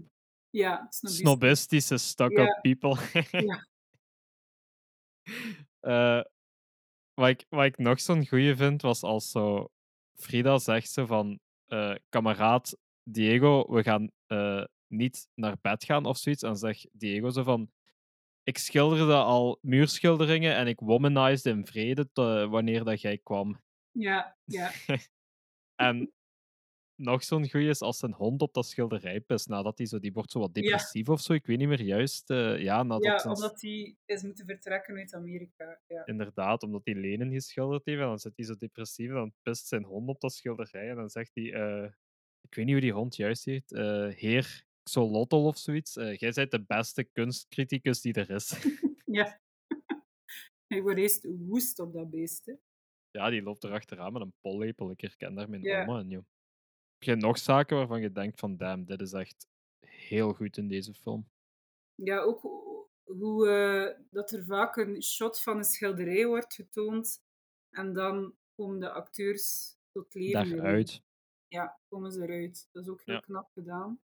Ja, snobistisch. snobistische stuck-up Ja. people. Ja. [LAUGHS] Eh, wat, ik, wat ik nog zo'n goeie vind, was als zo Frida zegt zo van eh, kameraad Diego, we gaan eh, niet naar bed gaan of zoiets. En dan zegt Diego zo van ik schilderde al muurschilderingen en ik womanized in vrede te- wanneer dat jij kwam. Ja, ja. [LAUGHS] En nog zo'n goeie is als zijn hond op dat schilderij pist, nadat hij zo, die wordt zo wat Ja. depressief of zo, ik weet niet meer juist. eh, ja, nadat ja, zijn- omdat hij is moeten vertrekken uit Amerika. Ja. Inderdaad, omdat hij Lenen geschilderd heeft en dan zit hij zo depressief en dan pist zijn hond op dat schilderij en dan zegt hij, eh, ik weet niet hoe die hond juist heet, eh, heer Xolotl of zoiets, jij bent de beste kunstcriticus die er is. [LAUGHS] ja. [LAUGHS] Hij wordt eerst woest op dat beest. Hè. ja, die loopt erachteraan met een pollepel, ik herken daar mijn Ja. oma in, joh. Heb je nog zaken waarvan je denkt van, damn, dit is echt heel goed in deze film? Ja, ook hoe- eh, dat er vaak een shot van een schilderij wordt getoond en dan komen de acteurs tot leven. Daaruit. Ja, komen ze eruit. Dat is ook heel Ja. knap gedaan.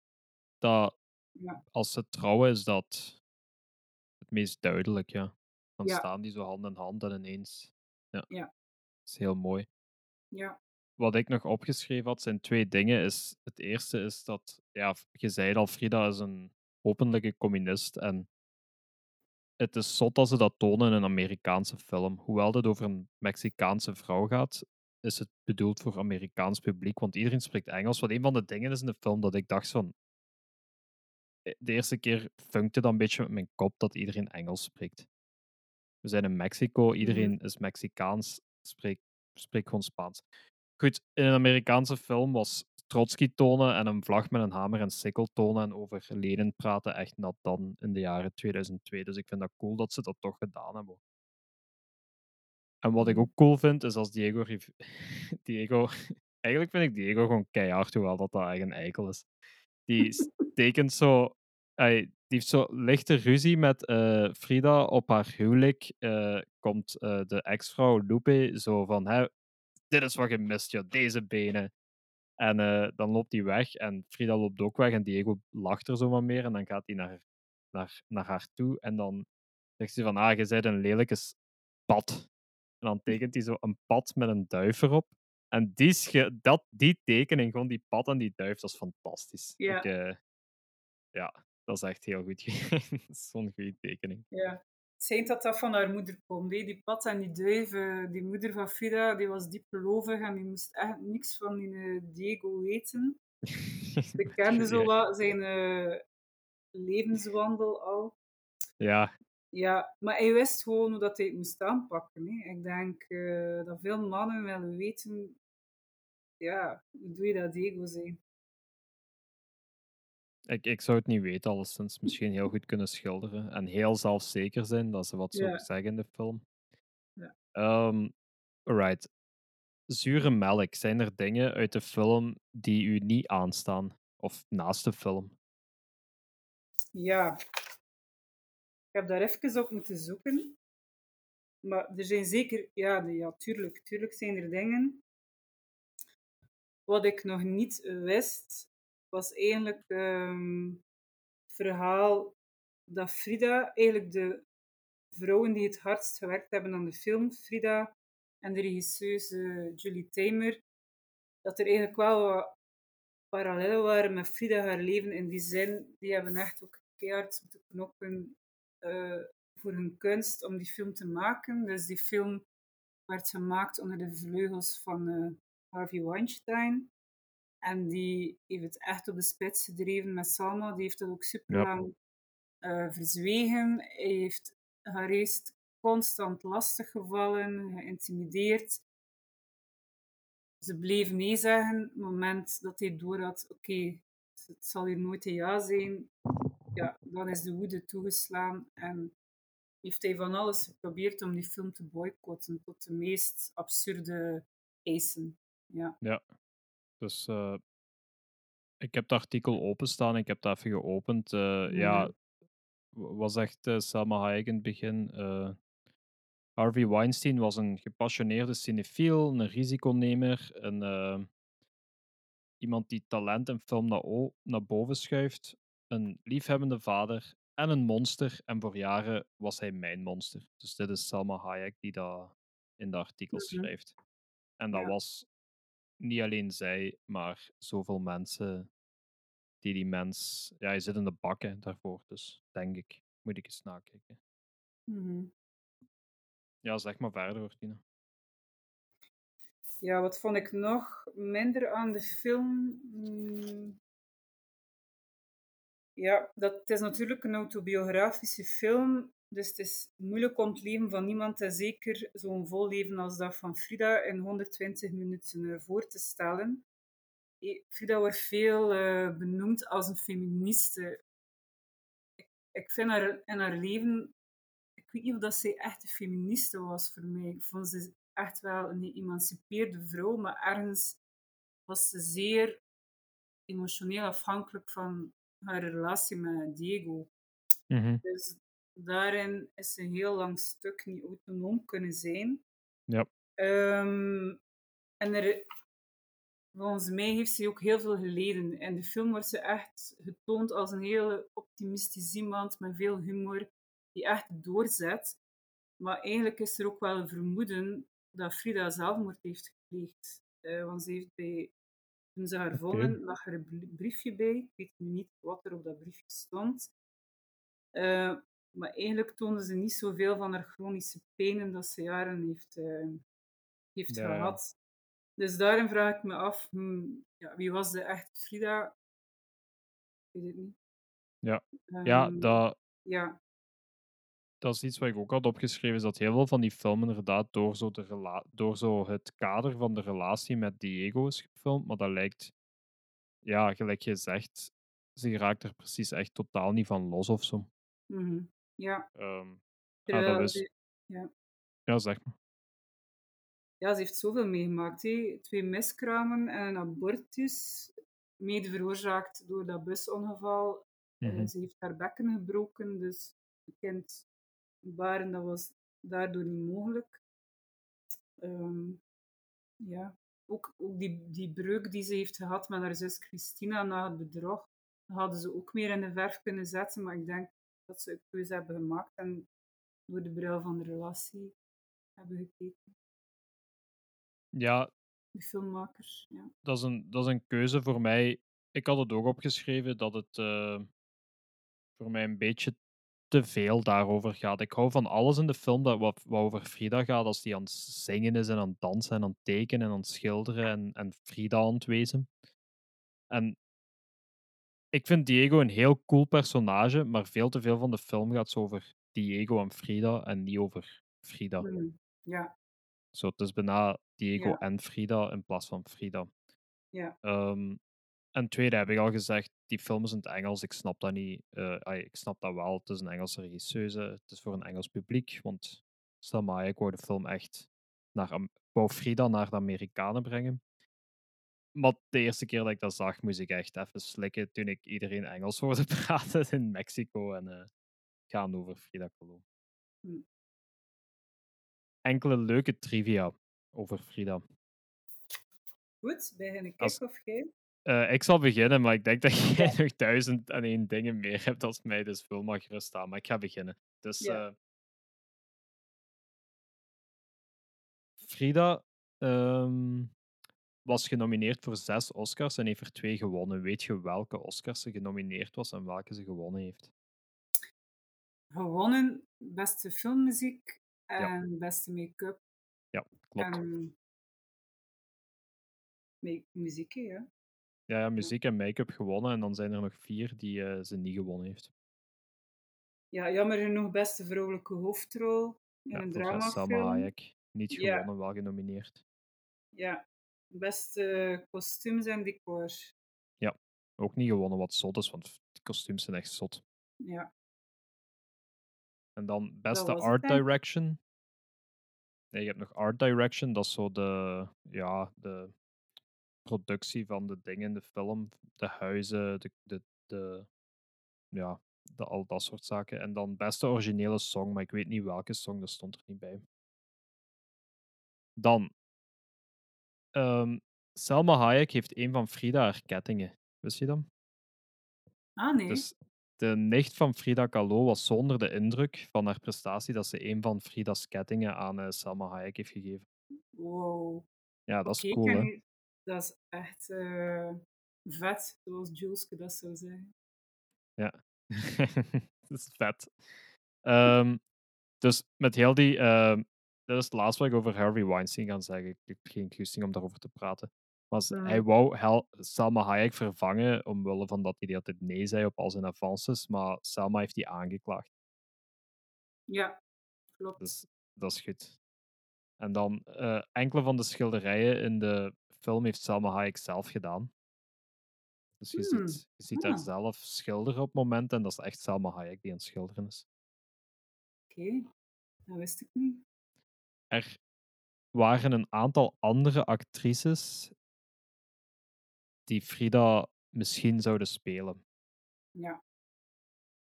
Dat, Ja. als ze trouwen, is dat het meest duidelijk, ja. Dan Ja. staan die zo hand in hand en ineens. Ja. Ja. Dat is heel mooi. Ja. Wat ik nog opgeschreven had, zijn twee dingen. Is, het eerste is dat, ja, je zei al, Frida is een openlijke communist. En het is zot dat ze dat tonen in een Amerikaanse film. Hoewel het over een Mexicaanse vrouw gaat, is het bedoeld voor Amerikaans publiek. Want iedereen spreekt Engels. Wat een van de dingen is in de film dat ik dacht van. eh, De eerste keer funkte dat een beetje met mijn kop dat iedereen Engels spreekt. We zijn in Mexico, iedereen is Mexicaans, spreekt, spreekt gewoon Spaans. Goed, in een Amerikaanse film was Trotsky tonen en een vlag met een hamer en sikkel tonen en over Lenin praten echt nat dan in de jaren 2002. Dus ik vind dat cool dat ze dat toch gedaan hebben. En wat ik ook cool vind, is als Diego... [LAUGHS] Diego eigenlijk vind ik Diego gewoon keihard, hoewel dat dat eigenlijk een eikel is. Die [LAUGHS] tekent zo... hij- die heeft zo lichte ruzie met eh, Frida op haar huwelijk. eh, komt eh, de ex-vrouw Lupe zo van: hè, Dit is wat je mist, joh, deze benen. En eh, dan loopt hij weg en Frida loopt ook weg en Diego lacht er zo wat meer. En dan gaat hij naar, naar, naar haar toe en dan zegt hij van: Ah, je bent een lelijke pad. En dan tekent hij zo een pad met een duif erop. En die, dat, die tekening, gewoon die pad en die duif, dat is fantastisch. Ja. Ik, eh, ja, dat is echt heel goed. [LAUGHS] Zo'n goede tekening. Ja. Het schijnt dat dat van haar moeder komt. Die Pat en die duif, eh, die moeder van Frida, die was diep gelovig en die moest echt niks van die eh, Diego weten. [LAUGHS] Ze kende zo wat zijn eh, levenswandel al. Ja, Ja, maar hij wist gewoon hoe dat hij het moest aanpakken. Ik denk dat veel mannen willen weten, ja, hoe doe je dat Diego zijn? Ik, ik zou het niet weten, alleszins. Misschien heel goed kunnen schilderen. En heel zelfzeker zijn dat ze wat zo Ja. zeggen in de film. Ehm, alright. Zure melk. Zijn er dingen uit de film die u niet aanstaan? Of naast de film? Ja, ik heb daar even op moeten zoeken. Maar er zijn zeker, ja, ja tuurlijk, tuurlijk zijn er dingen. Wat ik nog niet wist, was eigenlijk ehm, het verhaal dat Frida, eigenlijk de vrouwen die het hardst gewerkt hebben aan de film, Frida en de regisseuse Julie Tamer, dat er eigenlijk wel wat parallellen waren met Frida haar leven in die zin. Die hebben echt ook keihard moeten knokken eh, voor hun kunst om die film te maken. Dus die film werd gemaakt onder de vleugels van eh, Harvey Weinstein. En die heeft het echt op de spits gedreven met Salma. Die heeft dat ook super lang eh, verzwegen. Hij heeft haar eerst constant lastiggevallen, geïntimideerd. Ze bleef nee zeggen. Op het moment dat hij door had, oké, het zal hier nooit een ja zijn, ja, dan is de woede toegeslaan en heeft hij van alles geprobeerd om die film te boycotten tot de meest absurde eisen. Ja. Ja. Dus eh, ik heb het artikel openstaan. Ik heb het even geopend. Eh, Ja, was echt eh, Selma Hayek in het begin. Harvey Weinstein was een gepassioneerde cinefiel, een risiconemer, een, iemand die talent en film naar, naar boven schuift, een liefhebbende vader en een monster. En voor jaren was hij mijn monster. Dus dit is Selma Hayek die dat in de artikels Mhm. schrijft. En dat Ja. was niet alleen zij, maar zoveel mensen die die mens... Ja, je zit in de bakken daarvoor, dus denk ik. Moet ik eens nakijken. Mhm. Ja, zeg maar verder, hoor, Tina. Ja, wat vond ik nog minder aan de film? Hmm. Ja, dat, het is natuurlijk een autobiografische film, dus het is moeilijk om het leven van niemand, en zeker zo'n vol leven als dat van Frida, in 120 minuten eh, voor te stellen. Frida wordt veel eh, benoemd als een feministe. Ik, vind haar in haar leven, ik weet niet of dat zij echt een feministe was voor mij. Ik vond ze echt wel een geëmancipeerde vrouw, maar ergens was ze zeer emotioneel afhankelijk van haar relatie met Diego. Dus daarin is ze een heel lang stuk niet autonoom kunnen zijn. Ja. Ehm, en er, volgens mij heeft ze ook heel veel geleden. In de film wordt ze echt getoond als een hele optimistisch iemand met veel humor, die echt doorzet. Maar eigenlijk is er ook wel een vermoeden dat Frida zelfmoord heeft gepleegd. Eh, want ze heeft bij, toen ze haar vonden, lag er een brie- briefje bij. Ik weet nu niet wat er op dat briefje stond. Eh, maar eigenlijk toonde ze niet zoveel van haar chronische pijnen dat ze jaren heeft, eh, heeft Ja, ja. gehad. Dus daarin vraag ik me af, hmm, ja, wie was de echte Frida? Ik weet het niet. Ja, ja Ehm, dat, ja. dat is iets wat ik ook had opgeschreven, is dat heel veel van die film inderdaad door zo, de door zo het kader van de relatie met Diego is gefilmd, maar dat lijkt, ja, gelijk je zegt, ze raakt er precies echt totaal niet van los of zo. mhm, ja. Ehm, ah, dat is, ja. ja, zeg maar. ja, ze heeft zoveel meegemaakt. Hè. Twee miskramen en een abortus, mede veroorzaakt door dat busongeval. Mhm. ze heeft haar bekken gebroken, dus kind baren, dat was daardoor niet mogelijk. Ehm, ja, ook, ook die, die breuk die ze heeft gehad met haar zus Christina na het bedrog, hadden ze ook meer in de verf kunnen zetten, maar ik denk dat ze een keuze hebben gemaakt en door de bril van de relatie hebben gekeken, Ja, de filmmakers. Ja. dat is, een, dat is een keuze voor mij. Ik had het ook opgeschreven dat het eh, voor mij een beetje te veel daarover gaat. Ik hou van alles in de film dat wat, wat over Frida gaat, als die aan het zingen is en aan het dansen en aan het tekenen en aan het schilderen en, en Frida aan het wezen. En ik vind Diego een heel cool personage, maar veel te veel van de film gaat over Diego en Frida en niet over Frida. Hmm, ja, Zo, het is bijna Diego Ja. en Frida in plaats van Frida. ja, Ehm, en tweede heb ik al gezegd, die film is in het Engels. Ik snap dat niet. Eh, ik snap dat wel. Het is een Engelse regisseuse. Het is voor een Engels publiek. Want Selma Hayek wou de film echt naar wou Frida naar de Amerikanen brengen. Maar de eerste keer dat ik dat zag, moest ik echt even slikken toen ik iedereen Engels [LAUGHS] hoorde praten in Mexico en eh, gaan over Frida Kahlo. Hm. Enkele leuke trivia over Frida. Goed, begin ik Als- of jij? Eh, ik zal beginnen, maar ik denk dat [LAUGHS] jij nog duizend en één dingen meer hebt als mij, dus vul maar gerust aan. Maar ik ga beginnen. Dus Ja. eh, Frida ehm, was genomineerd voor zes Oscars en heeft er twee gewonnen. Weet je welke Oscars ze genomineerd was en welke ze gewonnen heeft? Gewonnen beste filmmuziek Ja. en beste make-up Ja, klopt. en muziek, hè, ja. Ja, ja, muziek en make-up gewonnen en dan zijn er nog vier die eh, ze niet gewonnen heeft. Ja, jammer genoeg beste vrouwelijke hoofdrol in Ja, een Salma dramafilm. Hayek. Niet Ja. gewonnen, wel genomineerd. Ja, beste kostuums en decor. Ook niet gewonnen, wat zot is, want de kostuums zijn echt zot. Ja, En dan beste het, art direction. Nee, je hebt nog art direction. Dat is zo de, ja, de productie van de dingen in de film. De huizen, de, de, de, ja, de, al dat soort zaken. En dan beste originele song, maar ik weet niet welke song, dat stond er niet bij. Dan. Ehm, Selma Hayek heeft een van Frida haar kettingen. Wist je dat? ah nee. Dus de nicht van Frida Kahlo was zonder de indruk van haar prestatie dat ze een van Frida's kettingen aan eh, Selma Hayek heeft gegeven. Wow. Ja, dat is cool, hè? Dat is echt eh, vet, zoals Juleske dat zou zeggen. Ja. [LAUGHS] dat is vet. Ehm, dus met heel die... ehm, dat is het laatste wat ik over Harvey Weinstein ga zeggen. Ik heb geen goesting om daarover te praten. Maar hij wou Hel- Selma Hayek vervangen omwille van dat hij de hele tijd nee zei op al zijn avances, maar Selma heeft die aangeklaagd. Ja, klopt. Dus dat is goed. En dan eh, enkele van de schilderijen in de film heeft Selma Hayek zelf gedaan. Dus je Hmm, ziet, je ziet haar ah. zelf schilderen op momenten en dat is echt Selma Hayek die aan het schilderen is. Oké, dat wist ik niet. Er waren een aantal andere actrices die Frida misschien zouden spelen. Ja,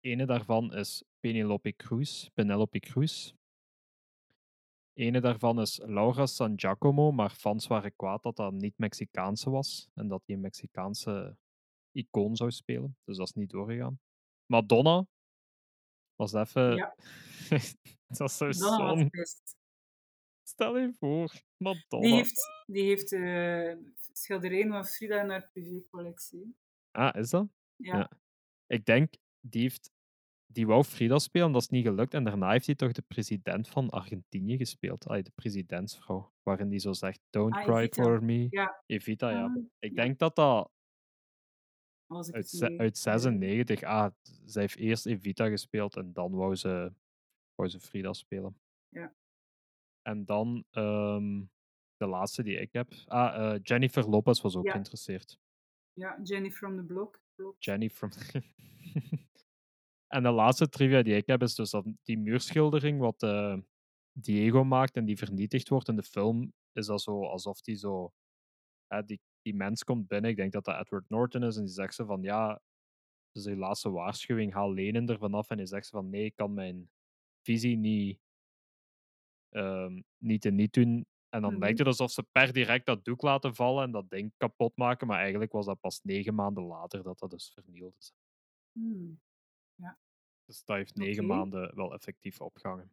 Ene daarvan is Penelope Cruz, Penelope Cruz. Ene daarvan is Laura San Giacomo, maar fans waren kwaad dat dat niet Mexicaanse was en dat die een Mexicaanse icoon zou spelen. Dus dat is niet doorgegaan. Madonna was even. Ja. [LAUGHS] dat was zo'n. Stel je voor, Madonna. Die heeft, die heeft eh, schilderijen van Frida in haar privécollectie. Ah, is dat? Ja. Ja. Ik denk, die heeft. Die wou Frida spelen, dat is niet gelukt. En daarna heeft hij toch de president van Argentinië gespeeld. Allee, de presidentsvrouw. Waarin die zo zegt: Don't Ah, cry Evita. for me. Ja. Evita, ja. Ah, Ik ja. denk dat dat uit, uit 96. Ah, zij heeft eerst Evita gespeeld en dan wou ze, wou ze Frida spelen. Ja. En dan ehm, de laatste die ik heb. Ah, eh, Jennifer Lopez was ook Ja. geïnteresseerd. Ja, Jenny from the Block. klopt. Jenny from. [LAUGHS] en de laatste trivia die ik heb is dus dat die muurschildering wat eh, Diego maakt en die vernietigd wordt in de film, is dat zo alsof die zo. hè, die, die mens komt binnen, ik denk dat dat Edward Norton is, en die zegt zo van ja, Dus die laatste waarschuwing haal Lenin er vanaf en hij zegt van nee, ik kan mijn visie niet, ehm, niet en niet doen. En dan Mhm. lijkt het alsof ze per direct dat doek laten vallen en dat ding kapot maken, maar eigenlijk was dat pas negen maanden later dat dat dus vernield is. Hmm. Dus dat heeft negen maanden wel effectief opgehangen.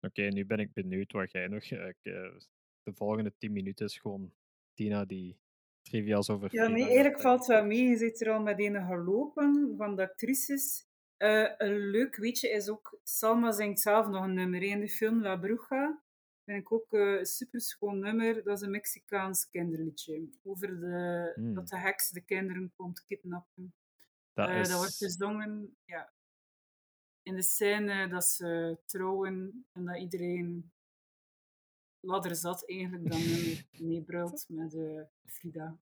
Oké, nu ben ik benieuwd wat jij nog... eh, ik, eh, de volgende tien minuten is gewoon Tina die trivia's over Ja, nee, eigenlijk valt wel mee. Je zit er al met een gelopen van de actrices. Eh, een leuk weetje is ook, Salma zingt zelf nog een nummer in de film La Bruja. Vind ik ook eh, een super schoon nummer. Dat is een Mexicaans kinderliedje. Over de, Hmm. dat de heks de kinderen komt kidnappen. Dat Eh, is... dat wordt gezongen ja, in de scène dat ze trouwen en dat iedereen ladder zat eigenlijk dan [LAUGHS] meebrult met eh, Frida.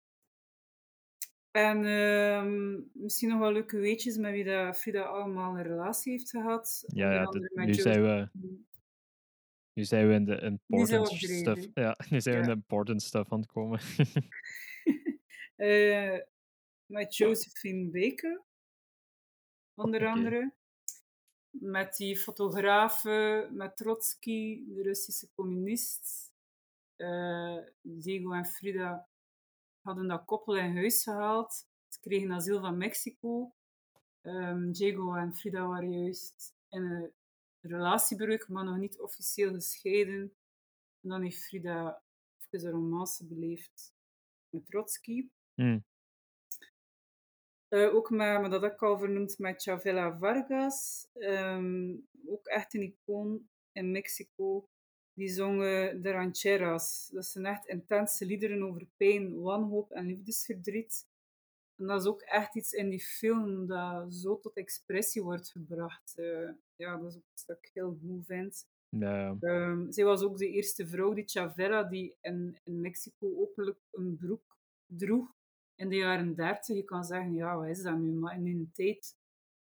En ehm, misschien nog wel leuke weetjes met wie dat Frida allemaal een relatie heeft gehad. Ja, ja nu zijn we... Nu zijn we in de important stuff. Ja, nu zijn we in de important stuff aan het komen. [LAUGHS] Eh, met Josephine Baker, onder andere. Met die fotografen, met Trotsky, de Russische communist. Eh, Diego en Frida hadden dat koppel in huis gehaald. Ze kregen asiel van Mexico. Ehm Diego en Frida waren juist in een relatiebreuk, maar nog niet officieel gescheiden. En dan heeft Frida even een romance beleefd met Trotsky. Hmm. Eh, ook met, maar dat heb ik al vernoemd, met Chavela Vargas. Ehm, ook echt een icoon in Mexico. Die zongen de rancheras. Dat zijn echt intense liederen over pijn, wanhoop en liefdesverdriet. En dat is ook echt iets in die film dat zo tot expressie wordt gebracht. Eh, ja, dat is ook iets dat ik heel goed vind. Ja. Ehm, zij was ook de eerste vrouw, die Chavela, die in, in Mexico openlijk een broek droeg in de jaren dertig. Je kan zeggen, ja, wat is dat nu? Maar in die tijd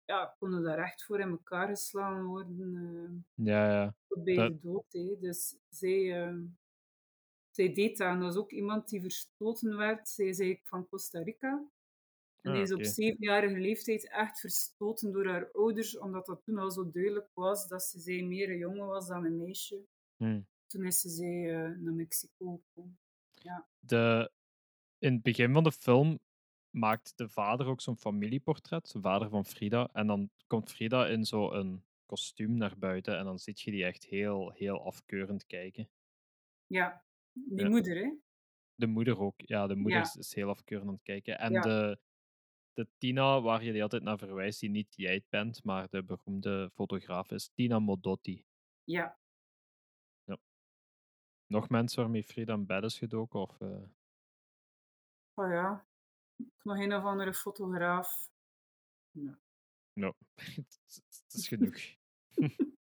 ja, konden daar echt voor in elkaar geslagen worden. eh, ja, ja. tot bij Dat- de dood. Hè. Dus zij, eh, zij deed dat. En dat is ook iemand die verstoten werd. Zij is eigenlijk van Costa Rica. En Ah, die is op zevenjarige leeftijd echt verstoten door haar ouders, omdat dat toen al zo duidelijk was dat ze zij meer een jongen was dan een meisje. Hmm. Toen is ze zij, eh, naar Mexico gekomen. De, in het begin van de film maakt de vader ook zo'n familieportret, de vader van Frida. En dan komt Frida in zo'n kostuum naar buiten en dan zit je die echt heel, heel afkeurend kijken. Ja, die Ja. moeder, hè? De moeder ook. Ja, de moeder Ja. is, is heel afkeurend aan het kijken. En Ja. de, de Tina, waar je die altijd naar verwijst, die niet jij bent, maar de beroemde fotograaf is Tina Modotti. Ja. Nog mensen waarmee Frida in bed is gedoken? Of, eh, Oh ja. Nog een of andere fotograaf. no. [LAUGHS] het, is- het is genoeg. [LAUGHS]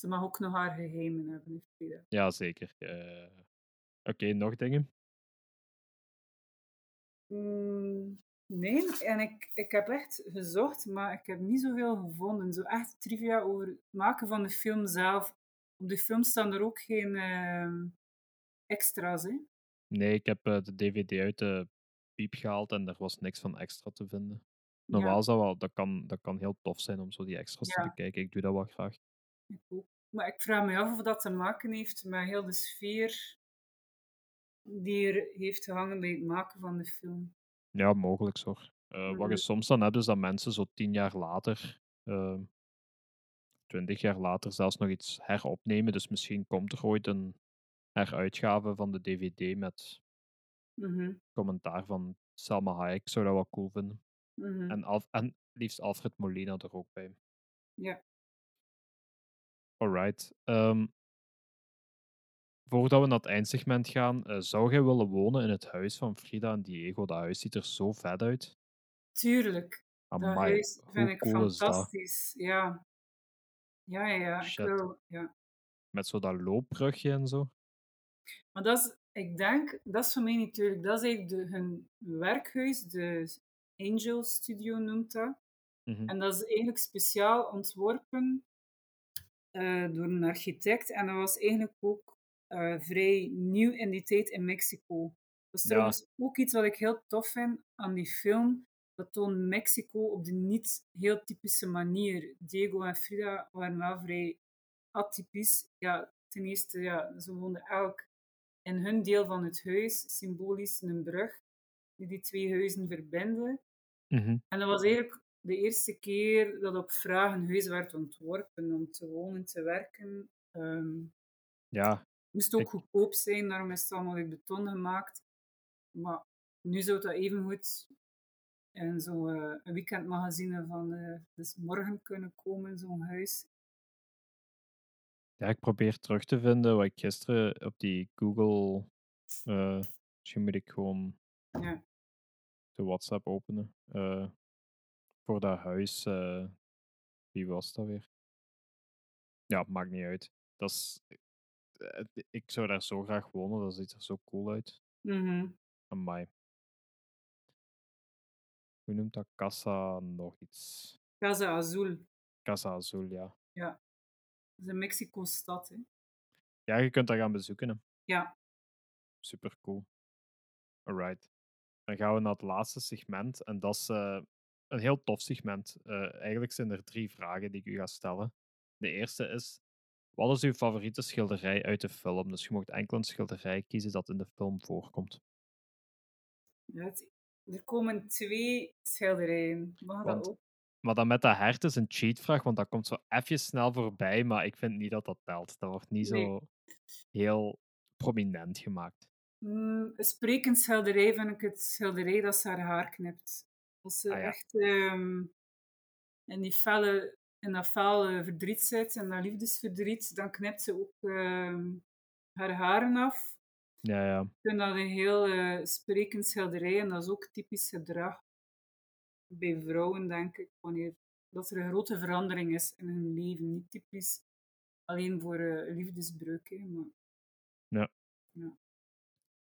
Ze mag ook nog haar geheimen hebben, Frida. ja, zeker. Eh, Oké, nog dingen? Mm, nee, en ik, ik heb echt gezocht, maar ik heb niet zoveel gevonden. Zo echt trivia over het maken van de film zelf. Op de film staan er ook geen ehm, extra's, hè? Nee, ik heb eh, de DVD uit de piep gehaald en er was niks van extra te vinden. Normaal Ja, is dat wel, dat kan, dat kan heel tof zijn om zo die extra's te bekijken. Ik doe dat wel graag. Maar ik vraag me af of dat te maken heeft met heel de sfeer die er heeft gehangen bij het maken van de film. Ja, mogelijk hoor. Eh, Wat je soms dan hebt, is dat mensen zo tien jaar later, ehm, twintig jaar later, zelfs nog iets heropnemen. Dus misschien komt er ooit een heruitgave van de DVD met Mhm, commentaar van Salma Hayek. Zou dat wel cool vinden. mhm. En, Alf, en liefst Alfred Molina er ook bij. Ja. Alright. ehm, voordat we naar het eindsegment gaan, eh, zou jij willen wonen in het huis van Frida en Diego? Dat huis ziet er zo vet uit. Tuurlijk. Dat huis vind ik cool fantastisch. Ja. Ja, ja, ja. Ik Shit. wil, ja. Met zo dat loopbrugje en zo. Maar dat is, ik denk, dat is voor mij natuurlijk, dat is eigenlijk de, hun werkhuis, de Angel Studio noemt dat. Mhm. En dat is eigenlijk speciaal ontworpen eh, door een architect. En dat was eigenlijk ook eh, vrij nieuw in die tijd in Mexico. Dat is Ja. trouwens ook iets wat ik heel tof vind aan die film. dat toont Mexico op de niet heel typische manier. Diego en Frida waren wel vrij atypisch. Ja, ten eerste, ja, ze woonden elk in hun deel van het huis, symbolisch een brug, die die twee huizen verbinden. Mhm. En dat was eigenlijk de eerste keer dat op vraag een huis werd ontworpen om te wonen, te werken. Ehm, Ja, het moest ook Ik- goedkoop zijn, daarom is het allemaal uit beton gemaakt. Maar nu zou dat evengoed in zo'n een weekendmagazine van eh, dus morgen kunnen komen, zo'n huis. Ja, ik probeer terug te vinden wat ik gisteren op die Google. eh misschien moet ik gewoon Ja. de WhatsApp openen. eh, voor dat huis. eh, wie was dat weer? Ja, maakt niet uit. Dat is, ik zou daar zo graag wonen, dat ziet er zo cool uit. Mhm. Amai. Hoe noemt dat? Casa nog iets. Casa Azul. Casa Azul, ja. Ja. Dat is een Mexico-stad, hè. Ja, je kunt dat gaan bezoeken. Hè. Ja. Super cool. Alright. Dan gaan we naar het laatste segment. En dat is eh, een heel tof segment. Eh, eigenlijk zijn er drie vragen die ik u ga stellen. De eerste is: wat is uw favoriete schilderij uit de film? Dus je mocht enkel een schilderij kiezen dat in de film voorkomt. Ja, er komen twee schilderijen. Mag dat ook? Maar dan met dat hert is een cheatvraag, want dat komt zo even snel voorbij, maar ik vind niet dat dat telt. Dat wordt niet Nee. zo heel prominent gemaakt. Mm, een schilderij vind ik het schilderij dat ze haar haar knipt. Als ze Ah, ja. echt ehm, in, die felle, in dat verdriet zit, en dat liefdesverdriet, dan knipt ze ook ehm, haar haren af. Ja, ja. Ik vind dat een heel eh, sprekend schilderij en dat is ook typisch gedrag bij vrouwen, denk ik, wanneer dat er een grote verandering is in hun leven. Niet typisch alleen voor eh liefdesbreuk, hè, maar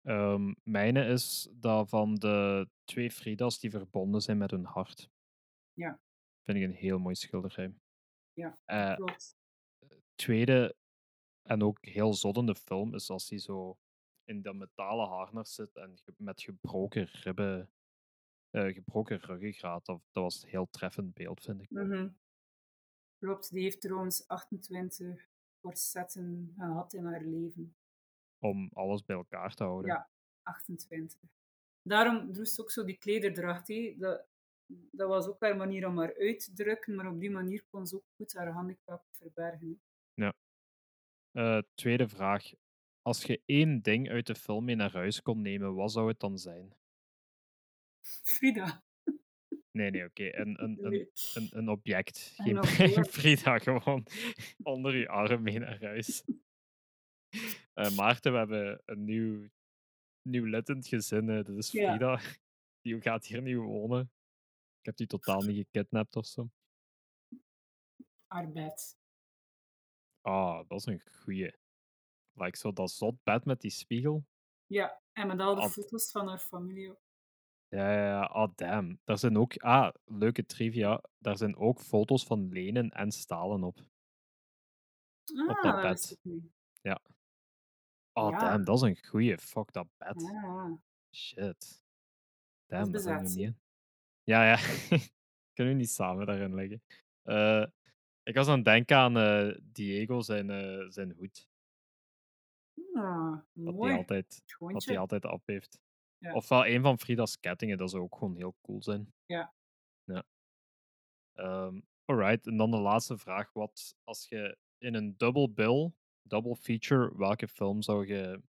Ehm, mijne is dat van de twee Frida's die verbonden zijn met hun hart. Ja. Vind ik een heel mooi schilderij. ja, Eh, klopt. tweede, en ook heel zot in de film, is als hij zo in dat metalen harnas zit en met gebroken ribben, eh, gebroken ruggengraat. Dat, dat was een heel treffend beeld, vind ik. Mhm. Klopt, die heeft trouwens 28 corsetten gehad in haar leven. Om alles bij elkaar te houden. Ja, 28. Daarom droeg ze ook zo die klederdracht. Dat, dat was ook haar manier om haar uit te drukken, maar op die manier kon ze ook goed haar handicap verbergen. hè. Eh, tweede vraag. Als je één ding uit de film mee naar huis kon nemen, wat zou het dan zijn? Frida. Nee, nee, oké. Een, een, een, een, een object. Een Geen object. [LAUGHS] Frida, gewoon onder je arm mee naar huis. Eh, Maarten, we hebben een nieuw, nieuw lid in het gezin. Dat is Ja. Frida. Die gaat hier nu wonen. Ik heb die totaal niet gekidnapt of zo. Haar bed. Ah, dat is een goeie. Like zo dat zot bed met die spiegel. Ja, en met al de Ad- foto's van haar familie. ook. Ja, ja, ja. Ah, damn. Daar zijn ook... Ah, leuke trivia. Daar zijn ook foto's van Lenen en Stalen op. Ah, dat dat bed. niet. Oh, Ja. damn. Dat is een goeie. Fuck dat bed. Ah, Shit. Damn, dat ik bezet, niet in. Ja, ja. [LAUGHS] Kunnen we niet samen daarin leggen. Eh, ik was aan het denken aan eh, Diego, zijn, eh, zijn hoed. ah, Dat mooi. hij altijd, dat Schoontje. hij altijd op heeft. Ja. Ofwel een van Frida's kettingen, dat zou ook gewoon heel cool zijn. Ja. Ja. Ehm, alright, en dan de laatste vraag. Wat als je in een double bill, double feature, welke film zou je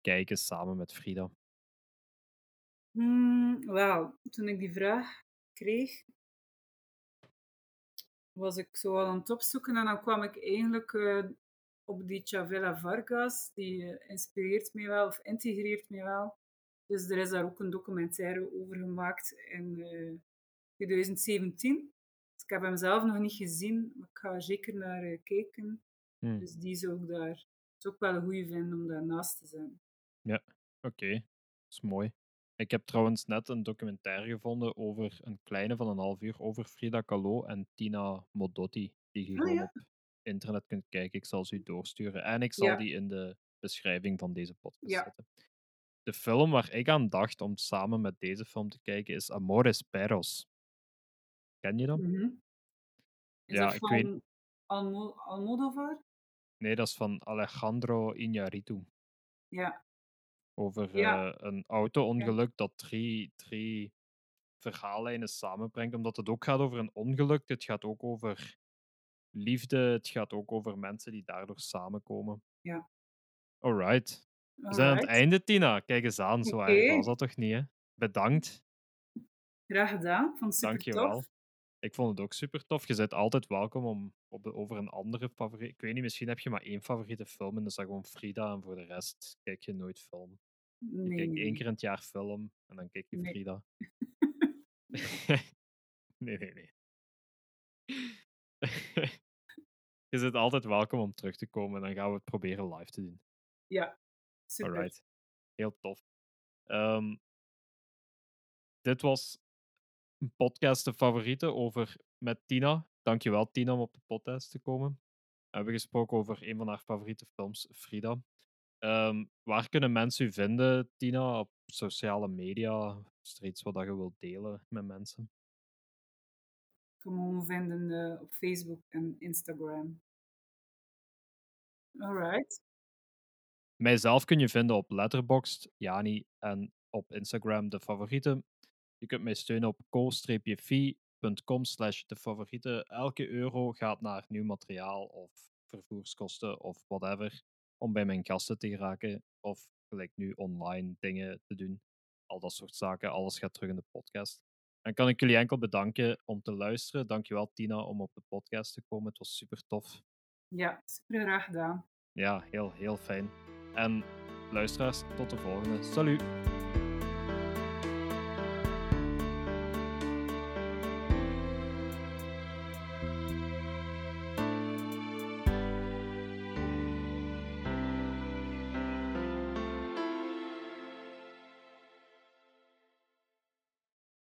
kijken samen met Frida? Hmm, Wauw, toen ik die vraag kreeg, was ik zo al aan het opzoeken en dan kwam ik eigenlijk eh, op die Chavela Vargas. Die eh, inspireert me wel, of integreert me wel. Dus er is daar ook een documentaire over gemaakt in eh, 2017. Dus ik heb hem zelf nog niet gezien, maar ik ga er zeker naar eh, kijken. Hmm. Dus die zou ik daar is ook wel een goede vinden om daarnaast te zijn. Oké, dat is mooi. Ik heb trouwens net een documentaire gevonden over een kleine van een half uur over Frida Kahlo en Tina Modotti, die Ah, gewoon ja. op internet kunt kijken. Ik zal ze u doorsturen en ik zal Ja. die in de beschrijving van deze podcast Ja. zetten. de film waar ik aan dacht om samen met deze film te kijken is Amores Perros. Ken je dat? Mhm. Is Ja, dat ik van weet- Almo Almodovar? Nee, dat is van Alejandro Iñárritu. Ja. Over Ja. eh, een auto-ongeluk dat drie, drie verhaallijnen samenbrengt. Omdat het ook gaat over een ongeluk. Het gaat ook over liefde. Het gaat ook over mensen die daardoor samenkomen. Ja. Alright. We zijn aan het einde, Tina. Kijk eens aan. Zo erg Oké. was dat toch niet, hè? Bedankt. Graag gedaan. Vond het super Dankjewel. tof. Ik vond het ook super tof. Je bent altijd welkom om op, over een andere favoriet. Ik weet niet, misschien heb je maar één favoriete film en dat is dat gewoon Frida. En voor de rest kijk je nooit film. Je Nee, kijkt nee, één keer in het jaar film en dan kijk je Nee. Frida. [LAUGHS] [LAUGHS] nee, nee, nee. [LAUGHS] je bent altijd welkom om terug te komen en dan gaan we het proberen live te doen. Ja, super. Alright. Heel tof. Ehm, dit was een podcast de favoriete over met Tina. Dankjewel Tina om op de podcast te komen. We hebben gesproken over een van haar favoriete films, Frida. Ehm, waar kunnen mensen u vinden, Tina? Op sociale media? Is er iets wat je wilt delen met mensen? Me vinden op Facebook en Instagram. Alright. Mijzelf kun je vinden op Letterboxd, Jani, en op Instagram de favoriete. Je kunt mij steunen op co-fi.com slash. Elke euro gaat naar nieuw materiaal of vervoerskosten of whatever om bij mijn gasten te geraken of gelijk nu online dingen te doen. Al dat soort zaken, alles gaat terug in de podcast. Dan kan ik jullie enkel bedanken om te luisteren. Dankjewel Tina om op de podcast te komen. Het was super tof. Ja, super graag gedaan. Ja, heel, heel fijn. En luisteraars, tot de volgende. Salut!